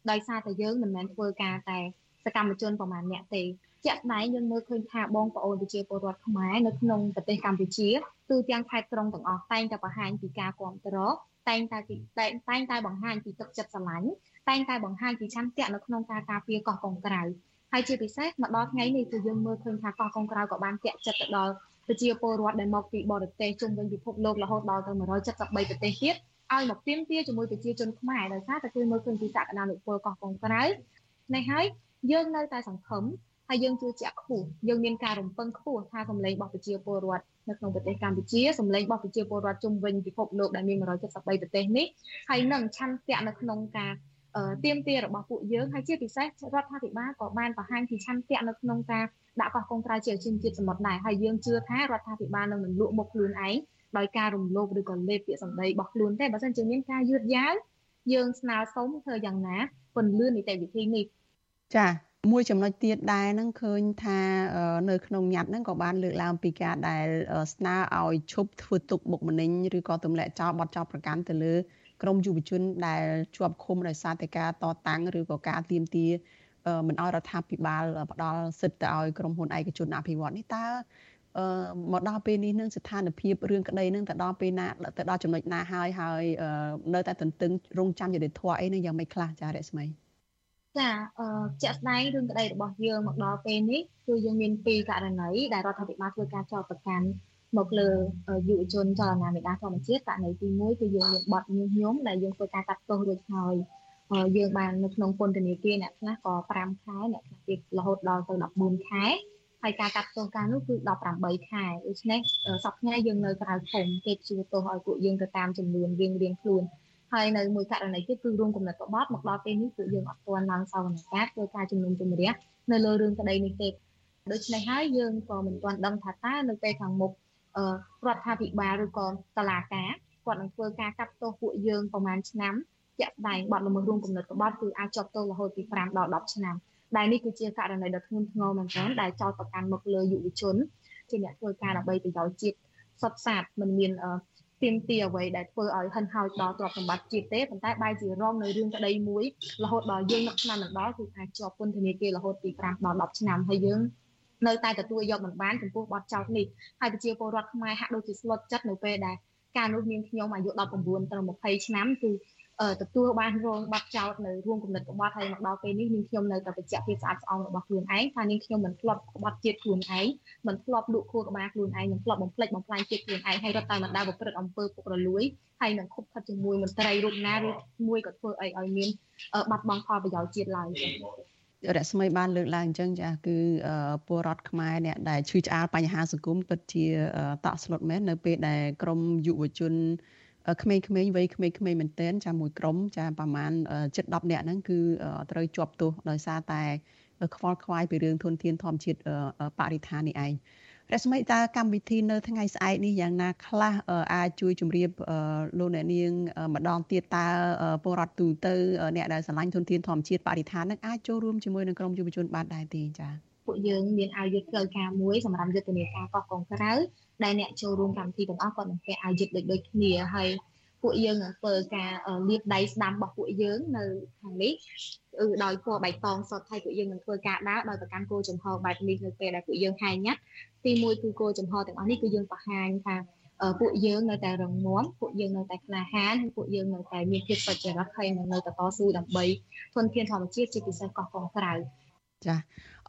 ដោយសារតែយើងមិនមែនធ្វើការតែសកម្មជនប្រមាណអ្នកទេជាក់ស្ដែងយើងមើលឃើញថាបងប្អូនប្រជាពលរដ្ឋខ្មែរនៅក្នុងប្រទេសកម្ពុជាគឺទាំងខេត្តក្រុងទាំងអស់តែងតែបង្ហាញពីការគ្រប់គ្រងតែងតែតែងតែងតែបង្ហាញពីទឹកចិត្តស្រឡាញ់តែងតែបង្ហាញពីឆន្ទៈនៅក្នុងការការពារកោះកុងក្រៅហើយជាពិសេសមកដល់ថ្ងៃនេះគឺយើងមើលឃើញថាកោះកុងក្រៅក៏បានតាក់ចិត្តទៅដល់ ប្រជាពលរដ្ឋដែលមកពីបរទេសជុំវិញពិភពលោករហូតដល់ទៅ173ប្រទេសទៀតឲ្យមកទៀមទាជាមួយប្រជាជនខ្មែរដោយសារតែគឺមើលឃើញពីសក្តានុពលកោះកុងក្រៅនេះហើយយើងនៅតែសង្ឃឹមហើយយើងជឿជាក់ខ្ពស់យើងមានការរំពឹងខ្ពស់ថាសម្លេងរបស់ប្រជាពលរដ្ឋនៅក្នុងប្រទេសកម្ពុជាសម្លេងរបស់ប្រជាពលរដ្ឋជុំវិញពិភពលោកដែលមាន173ប្រទេសនេះហើយនឹងឆន្ទៈនៅក្នុងការទៀមទារបស់ពួកយើងហើយជាពិសេសរដ្ឋាភិបាលក៏បានបង្ហាញពីឆន្ទៈនៅក្នុងការ ដាក់កោះកុងក្រៅជាជនជាតិសមុទ្រដែរហើយយើងជឿថារដ្ឋាភិបាលនឹងមិនលក់មុខខ្លួនឯងដោយការរំលោភឬក៏លេបពាក្យសម្ដីរបស់ខ្លួនទេបើមិនជាមានការយឺតយ៉ាវយើងស្នើសុំធ្វើយ៉ាងណាពន្លឿននីតិវិធីនេះចាមួយចំណុចទៀតដែរហ្នឹងឃើញថានៅក្នុងញត្តិហ្នឹងក៏បានលើកឡើងពីការដែលស្នើឲ្យឈប់ធ្វើទុកបុកម្នេញឬក៏ទម្លាក់ចោលបទចោលប្រកាន់ទៅលើក្រមយុវជនដែលជាប់ឃុំដោយសារតែការតតាំងឬក៏ការទាមទារ មិនឲ្យរដ្ឋាភិបាលផ្ដល់សិទ្ធិទៅឲ្យក្រុមហ៊ុនឯកជនអភិវឌ្ឍនេះតើអឺមកដល់ពេលនេះនឹងស្ថានភាពរឿងក្តីនឹងទៅដល់ពេលណាទៅដល់ចំណុចណាហើយហើយនៅតែទន្ទឹងរង់ចាំយុតិធធអីនឹងយ៉ាងម៉េចខ្លះចារស្មីចាអឺជាក់ស្ដែងរឿងក្តីរបស់យើងមកដល់ពេលនេះគឺយើងមានពីរករណីដែលរដ្ឋាភិបាលធ្វើការចោទប្រកាន់មកលើយុវជនចលនាមេដាធម្មជាតិករណីទី1គឺយើងមានបទញុះញង់ដែលយើងធ្វើការកាត់ទោសរួចហើយ យើងបាននៅក្នុងពន្ធនាគារអ្នកខ្លះក៏5ខែអ្នកខ្លះទៀតរហូតដល់ទៅ14ខែហើយការកាត់ទោសការនោះគឺ18ខែដូច្នេះសប្តាហ៍យើងនៅក្រៅឃុំគេជួទោសឲ្យពួកយើងទៅតាមចំនួនរៀងរៀងខ្លួនហើយនៅមួយករណីទៀតគឺរួមគំនិតក្បត់មកដល់ពេលនេះពួកយើងអត់ទាន់ឡើងសវនកម្មធ្វើការជំនុំជម្រះនៅលើរឿងក្តីនេះទេដូច្នេះហើយយើងក៏មិនទាន់ដឹងថាតើនៅពេលខាងមុខរដ្ឋាភិបាលឬក៏តឡាការគាត់នឹងធ្វើការកាត់ទោសពួកយើងប្រហែលឆ្នាំ ជាក់ស្ដែងបទល្មើសរួមគំនិតក្បត់គឺអាចជាប់ទោសរហូតពី5ដល់10ឆ្នាំដែលនេះគឺជាករណីដ៏ធ្ងន់ធ្ងរមែនទែនដែលចោទប្រកាន់មកលើយុវជនជាអ្នកធ្វើការដើម្បីប្រយោជន៍ជាតិសុទ្ធសាធមិនមានទៀមទីអ្វីដែលធ្វើឲ្យហិនហោចដល់ទ្រព្យសម្បត្តិជាតិទេប៉ុន្តែបែរជារងនៅរឿងក្តីមួយរហូតដល់យើងនឹកឆ្នាំនឹងដល់គឺអាចជាប់ពន្ធនាគាររហូតពី5ដល់10ឆ្នាំហើយយើងនៅតែទទួលយកមិនបានចំពោះបទចោទនេះហើយប្រជាពលរដ្ឋខ្មែរហាក់ដូចជាស្លុតចិត្តនៅពេលដែលការនោះមានខ្ញុំអាយុ19ទៅ20ឆ្នាំគឺ ទទួលបានរងបាត់ចោតនៅរួមគំនិតក្បត់ហើយមកដល់ពេលនេះនាងខ្ញុំនៅតែបញ្ជាក់ភាពស្អាតស្អំរបស់ខ្លួនឯងថានាងខ្ញុំមិនធ្លាប់ក្បត់ជាតិខ្លួនឯងមិនធ្លាប់លក់ខួរក្បាលខ្លួនឯងមិនធ្លាប់បំផ្លិចបំផ្លាញជាតិខ្លួនឯងហើយរត់តែមិនដាល់ប្រព្រឹត្តអំពើពុករលួយហើយនឹងខុបខិតជាមួយមន្ត្រីរូបណាឬមួយក៏ធ្វើអីឲ្យមានបាត់បង់ផលប្រយោជន៍ជាតិឡើយរស្មីបានលើកឡើងអញ្ចឹងចាគឺពលរដ្ឋខ្មែរអ្នកដែលឈឺឆ្អាលបញ្ហាសង្គមពិតជាតក់ស្លុតមែននៅពេលដែលក្រមយុវជន ក្មេងៗវ័យក្មេងៗមែនទែនចាមួយក្រុមចាប្រហែលជិត10នាក់ហ្នឹងគឺត្រូវជាប់ទោសដោយសារតែខ្វល់ខ្វាយពីរឿងធនធានធម្មជាតិបរិស្ថាននេះឯងរស្មីតើកម្មវិធីនៅថ្ងៃស្អែកនេះយ៉ាងណាខ្លះអាចជួយជម្រាបលោកអ្នកនាងម្ដងទៀតតើពលរដ្ឋទូទៅអ្នកដែលឆ្លាញ់ធនធានធម្មជាតិបរិស្ថាននឹងអាចចូលរួមជាមួយនឹងក្រុមយុវជនបានដែរទេចា៎ ពួកយើងមានអាវយុទ្ធផ្លូវការមួយសម្រាប់យុទ្ធនាការកោះកុងក្រៅដែលអ្នកចូលរួមកម្មវិធីទាំងអស់ក៏នឹងពាក់អាវយុទ្ធដូចដូចគ្នាហើយពួកយើងនឹងធ្វើការលាបដៃស្ដាំរបស់ពួកយើងនៅខាងនេះគឺដោយពណ៌បៃតងសុទ្ធហើយពួកយើងនឹងធ្វើការដើរដោយប្រកាន់គោលចំហបែបនេះនៅពេលដែលពួកយើងហែងញ៉ាត់ទីមួយគឺគោលចំហទាំងអស់នេះគឺយើងបង្ហាញថាពួកយើងនៅតែរងមាំពួកយើងនៅតែក្លាហានហើយពួកយើងនៅតែមានភាពសុចរិតហើយនៅតែតស៊ូដើម្បីធនធានធម្មជាតិជាពិសេសកោះកុងក្រៅ ចា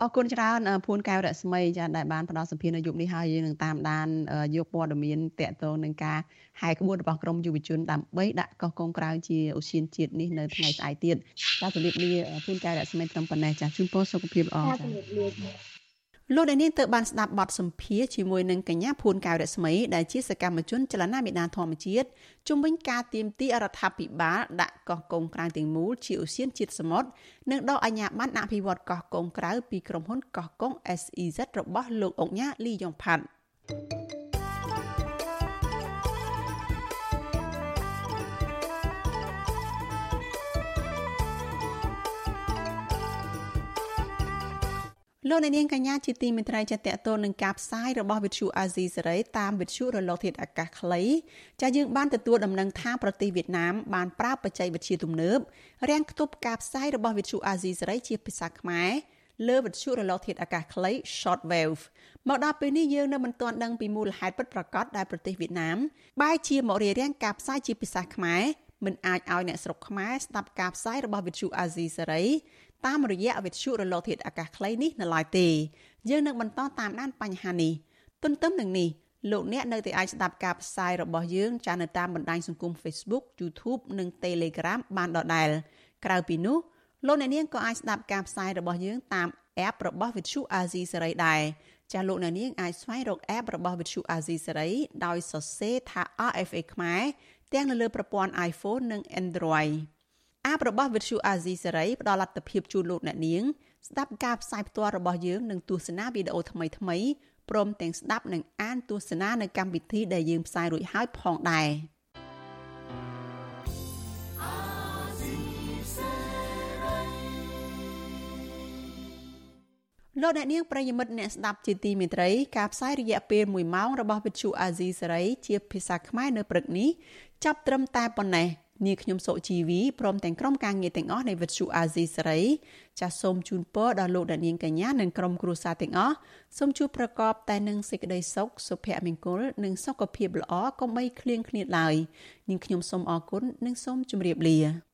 អរគុណច្រើនភួនកែវរស្មីចាដែលបានផ្ដល់សម្ភារនៅយុគនេះហើយយើងនឹងតាមដានយកព័ត៌មានតកតងនឹងការហែក្បួនរបស់ក្រមយុវជនដើម្បីដាក់កោះកុងក្រៅជាឧស្សាហជាតិនេះនៅថ្ងៃស្អែកទៀតចាជម្រាបលាភួនកែវរស្មីត្រឹមប៉ុណ្ណេះចាជូនពរសុខភាពល្អចាជម្រាបលា លោកអ្នកនាងទៅបានស្ដាប់បទសម្ភាសជាមួយនឹងកញ្ញាភួនកៅរស្មីដែលជាសកម្មជនចលនាមេដានធម្មជាតិជំវិញការទៀមទីរដ្ឋាភិបាលដាក់កោះកុងក្រៅទាំងមូលជាឧស្សាហជាតិសមុទ្រនិងដកអាជ្ញាប័ណ្ណអភិវឌ្ឍកោះកុងក្រៅពីក្រុមហ៊ុនកោះកុង SEZ របស់លោកអុកញ៉ាលីយ៉ុងផាត់ លោកអ្នកនាងកញ្ញាជាទីមេត្រីចាតតទៅនឹងការផ្សាយរបស់វិទ្យុអាស៊ីសេរីតាមវិទ្យុរលកធាតុអាកាសខ្លីចាយើងបានទទួលដំណឹងថាប្រទេសវៀតណាមបានប្រើបច្ចេកវិទ្យាទំនើបរាំងខ្ទប់ការផ្សាយរបស់វិទ្យុអាស៊ីសេរីជាភាសាខ្មែរលើវិទ្យុរលកធាតុអាកាសខ្លី short wave មកដល់ពេលនេះយើងនៅមិនទាន់ដឹងពីមូលហេតុពិតប្រាកដដែលប្រទេសវៀតណាមបែរជាមករារាំងការផ្សាយជាភាសាខ្មែរមិនអាចឲ្យអ្នកស្រុកខ្មែរស្ដាប់ការផ្សាយរបស់វិទ្យុអាស៊ីសេរី តាមរយៈវិទ្យុរលកធាតុអាកាសខ្លីនេះនៅឡើយទេយើងនឹងបន្តតាមដានបញ្ហានេះទន្ទឹមនឹងនេះលោកអ្នកនៅតែអាចស្ដាប់ការផ្សាយរបស់យើងចានៅតាមបណ្ដាញសង្គម Facebook YouTube និង Telegram បានដដែលក្រៅពីនោះលោកអ្នកនាងក៏អាចស្ដាប់ការផ្សាយរបស់យើងតាម app របស់ Vithu Azizi សេរីដែរចាលោកអ្នកនាងអាចស្វែងរក app របស់ Vithu Azizi សេរីដោយសរសេរថា RFA ខ្មែរទាំងនៅលើប្រព័ន្ធ iPhone និង Android អាបរបស់វិទ្យុអាស៊ីសេរីផ្ដល់លទ្ធភាពជូនលោកអ្នកនាងស្ដាប់ការផ្សាយផ្ទាល់របស់យើងនិងទស្សនាវីដេអូថ្មីថ្មីព្រមទាំងស្ដាប់និងអានទស្សនានៅកម្មវិធីដែលយើងផ្សាយរួចហើយផងដែរលោកអ្នកនាងប្រិយមិត្តអ្នកស្ដាប់ជាទីមេត្រីការផ្សាយរយៈពេល1ម៉ោងរបស់វិទ្យុអាស៊ីសេរីជាភាសាខ្មែរនៅព្រឹកនេះចាប់ត្រឹមតែប៉ុណ្ណេះ នាងខ្ញុំសុជីវីព្រមទាំងក្រុមការងារទាំងអស់នៃវិទ្យុអាស៊ីសេរីចាសសូមជូនពរដល់លោកដានៀងកញ្ញានិងក្រុមគ្រួសារទាំងអស់សូមជួបប្រកបតែនឹងសេចក្តីសុខសុភមង្គលនិងសុខភាពល្អកុំបីឃ្លៀងឃ្លាតឡើយនាងខ្ញុំសូមអរគុណនិងសូមជម្រាបលា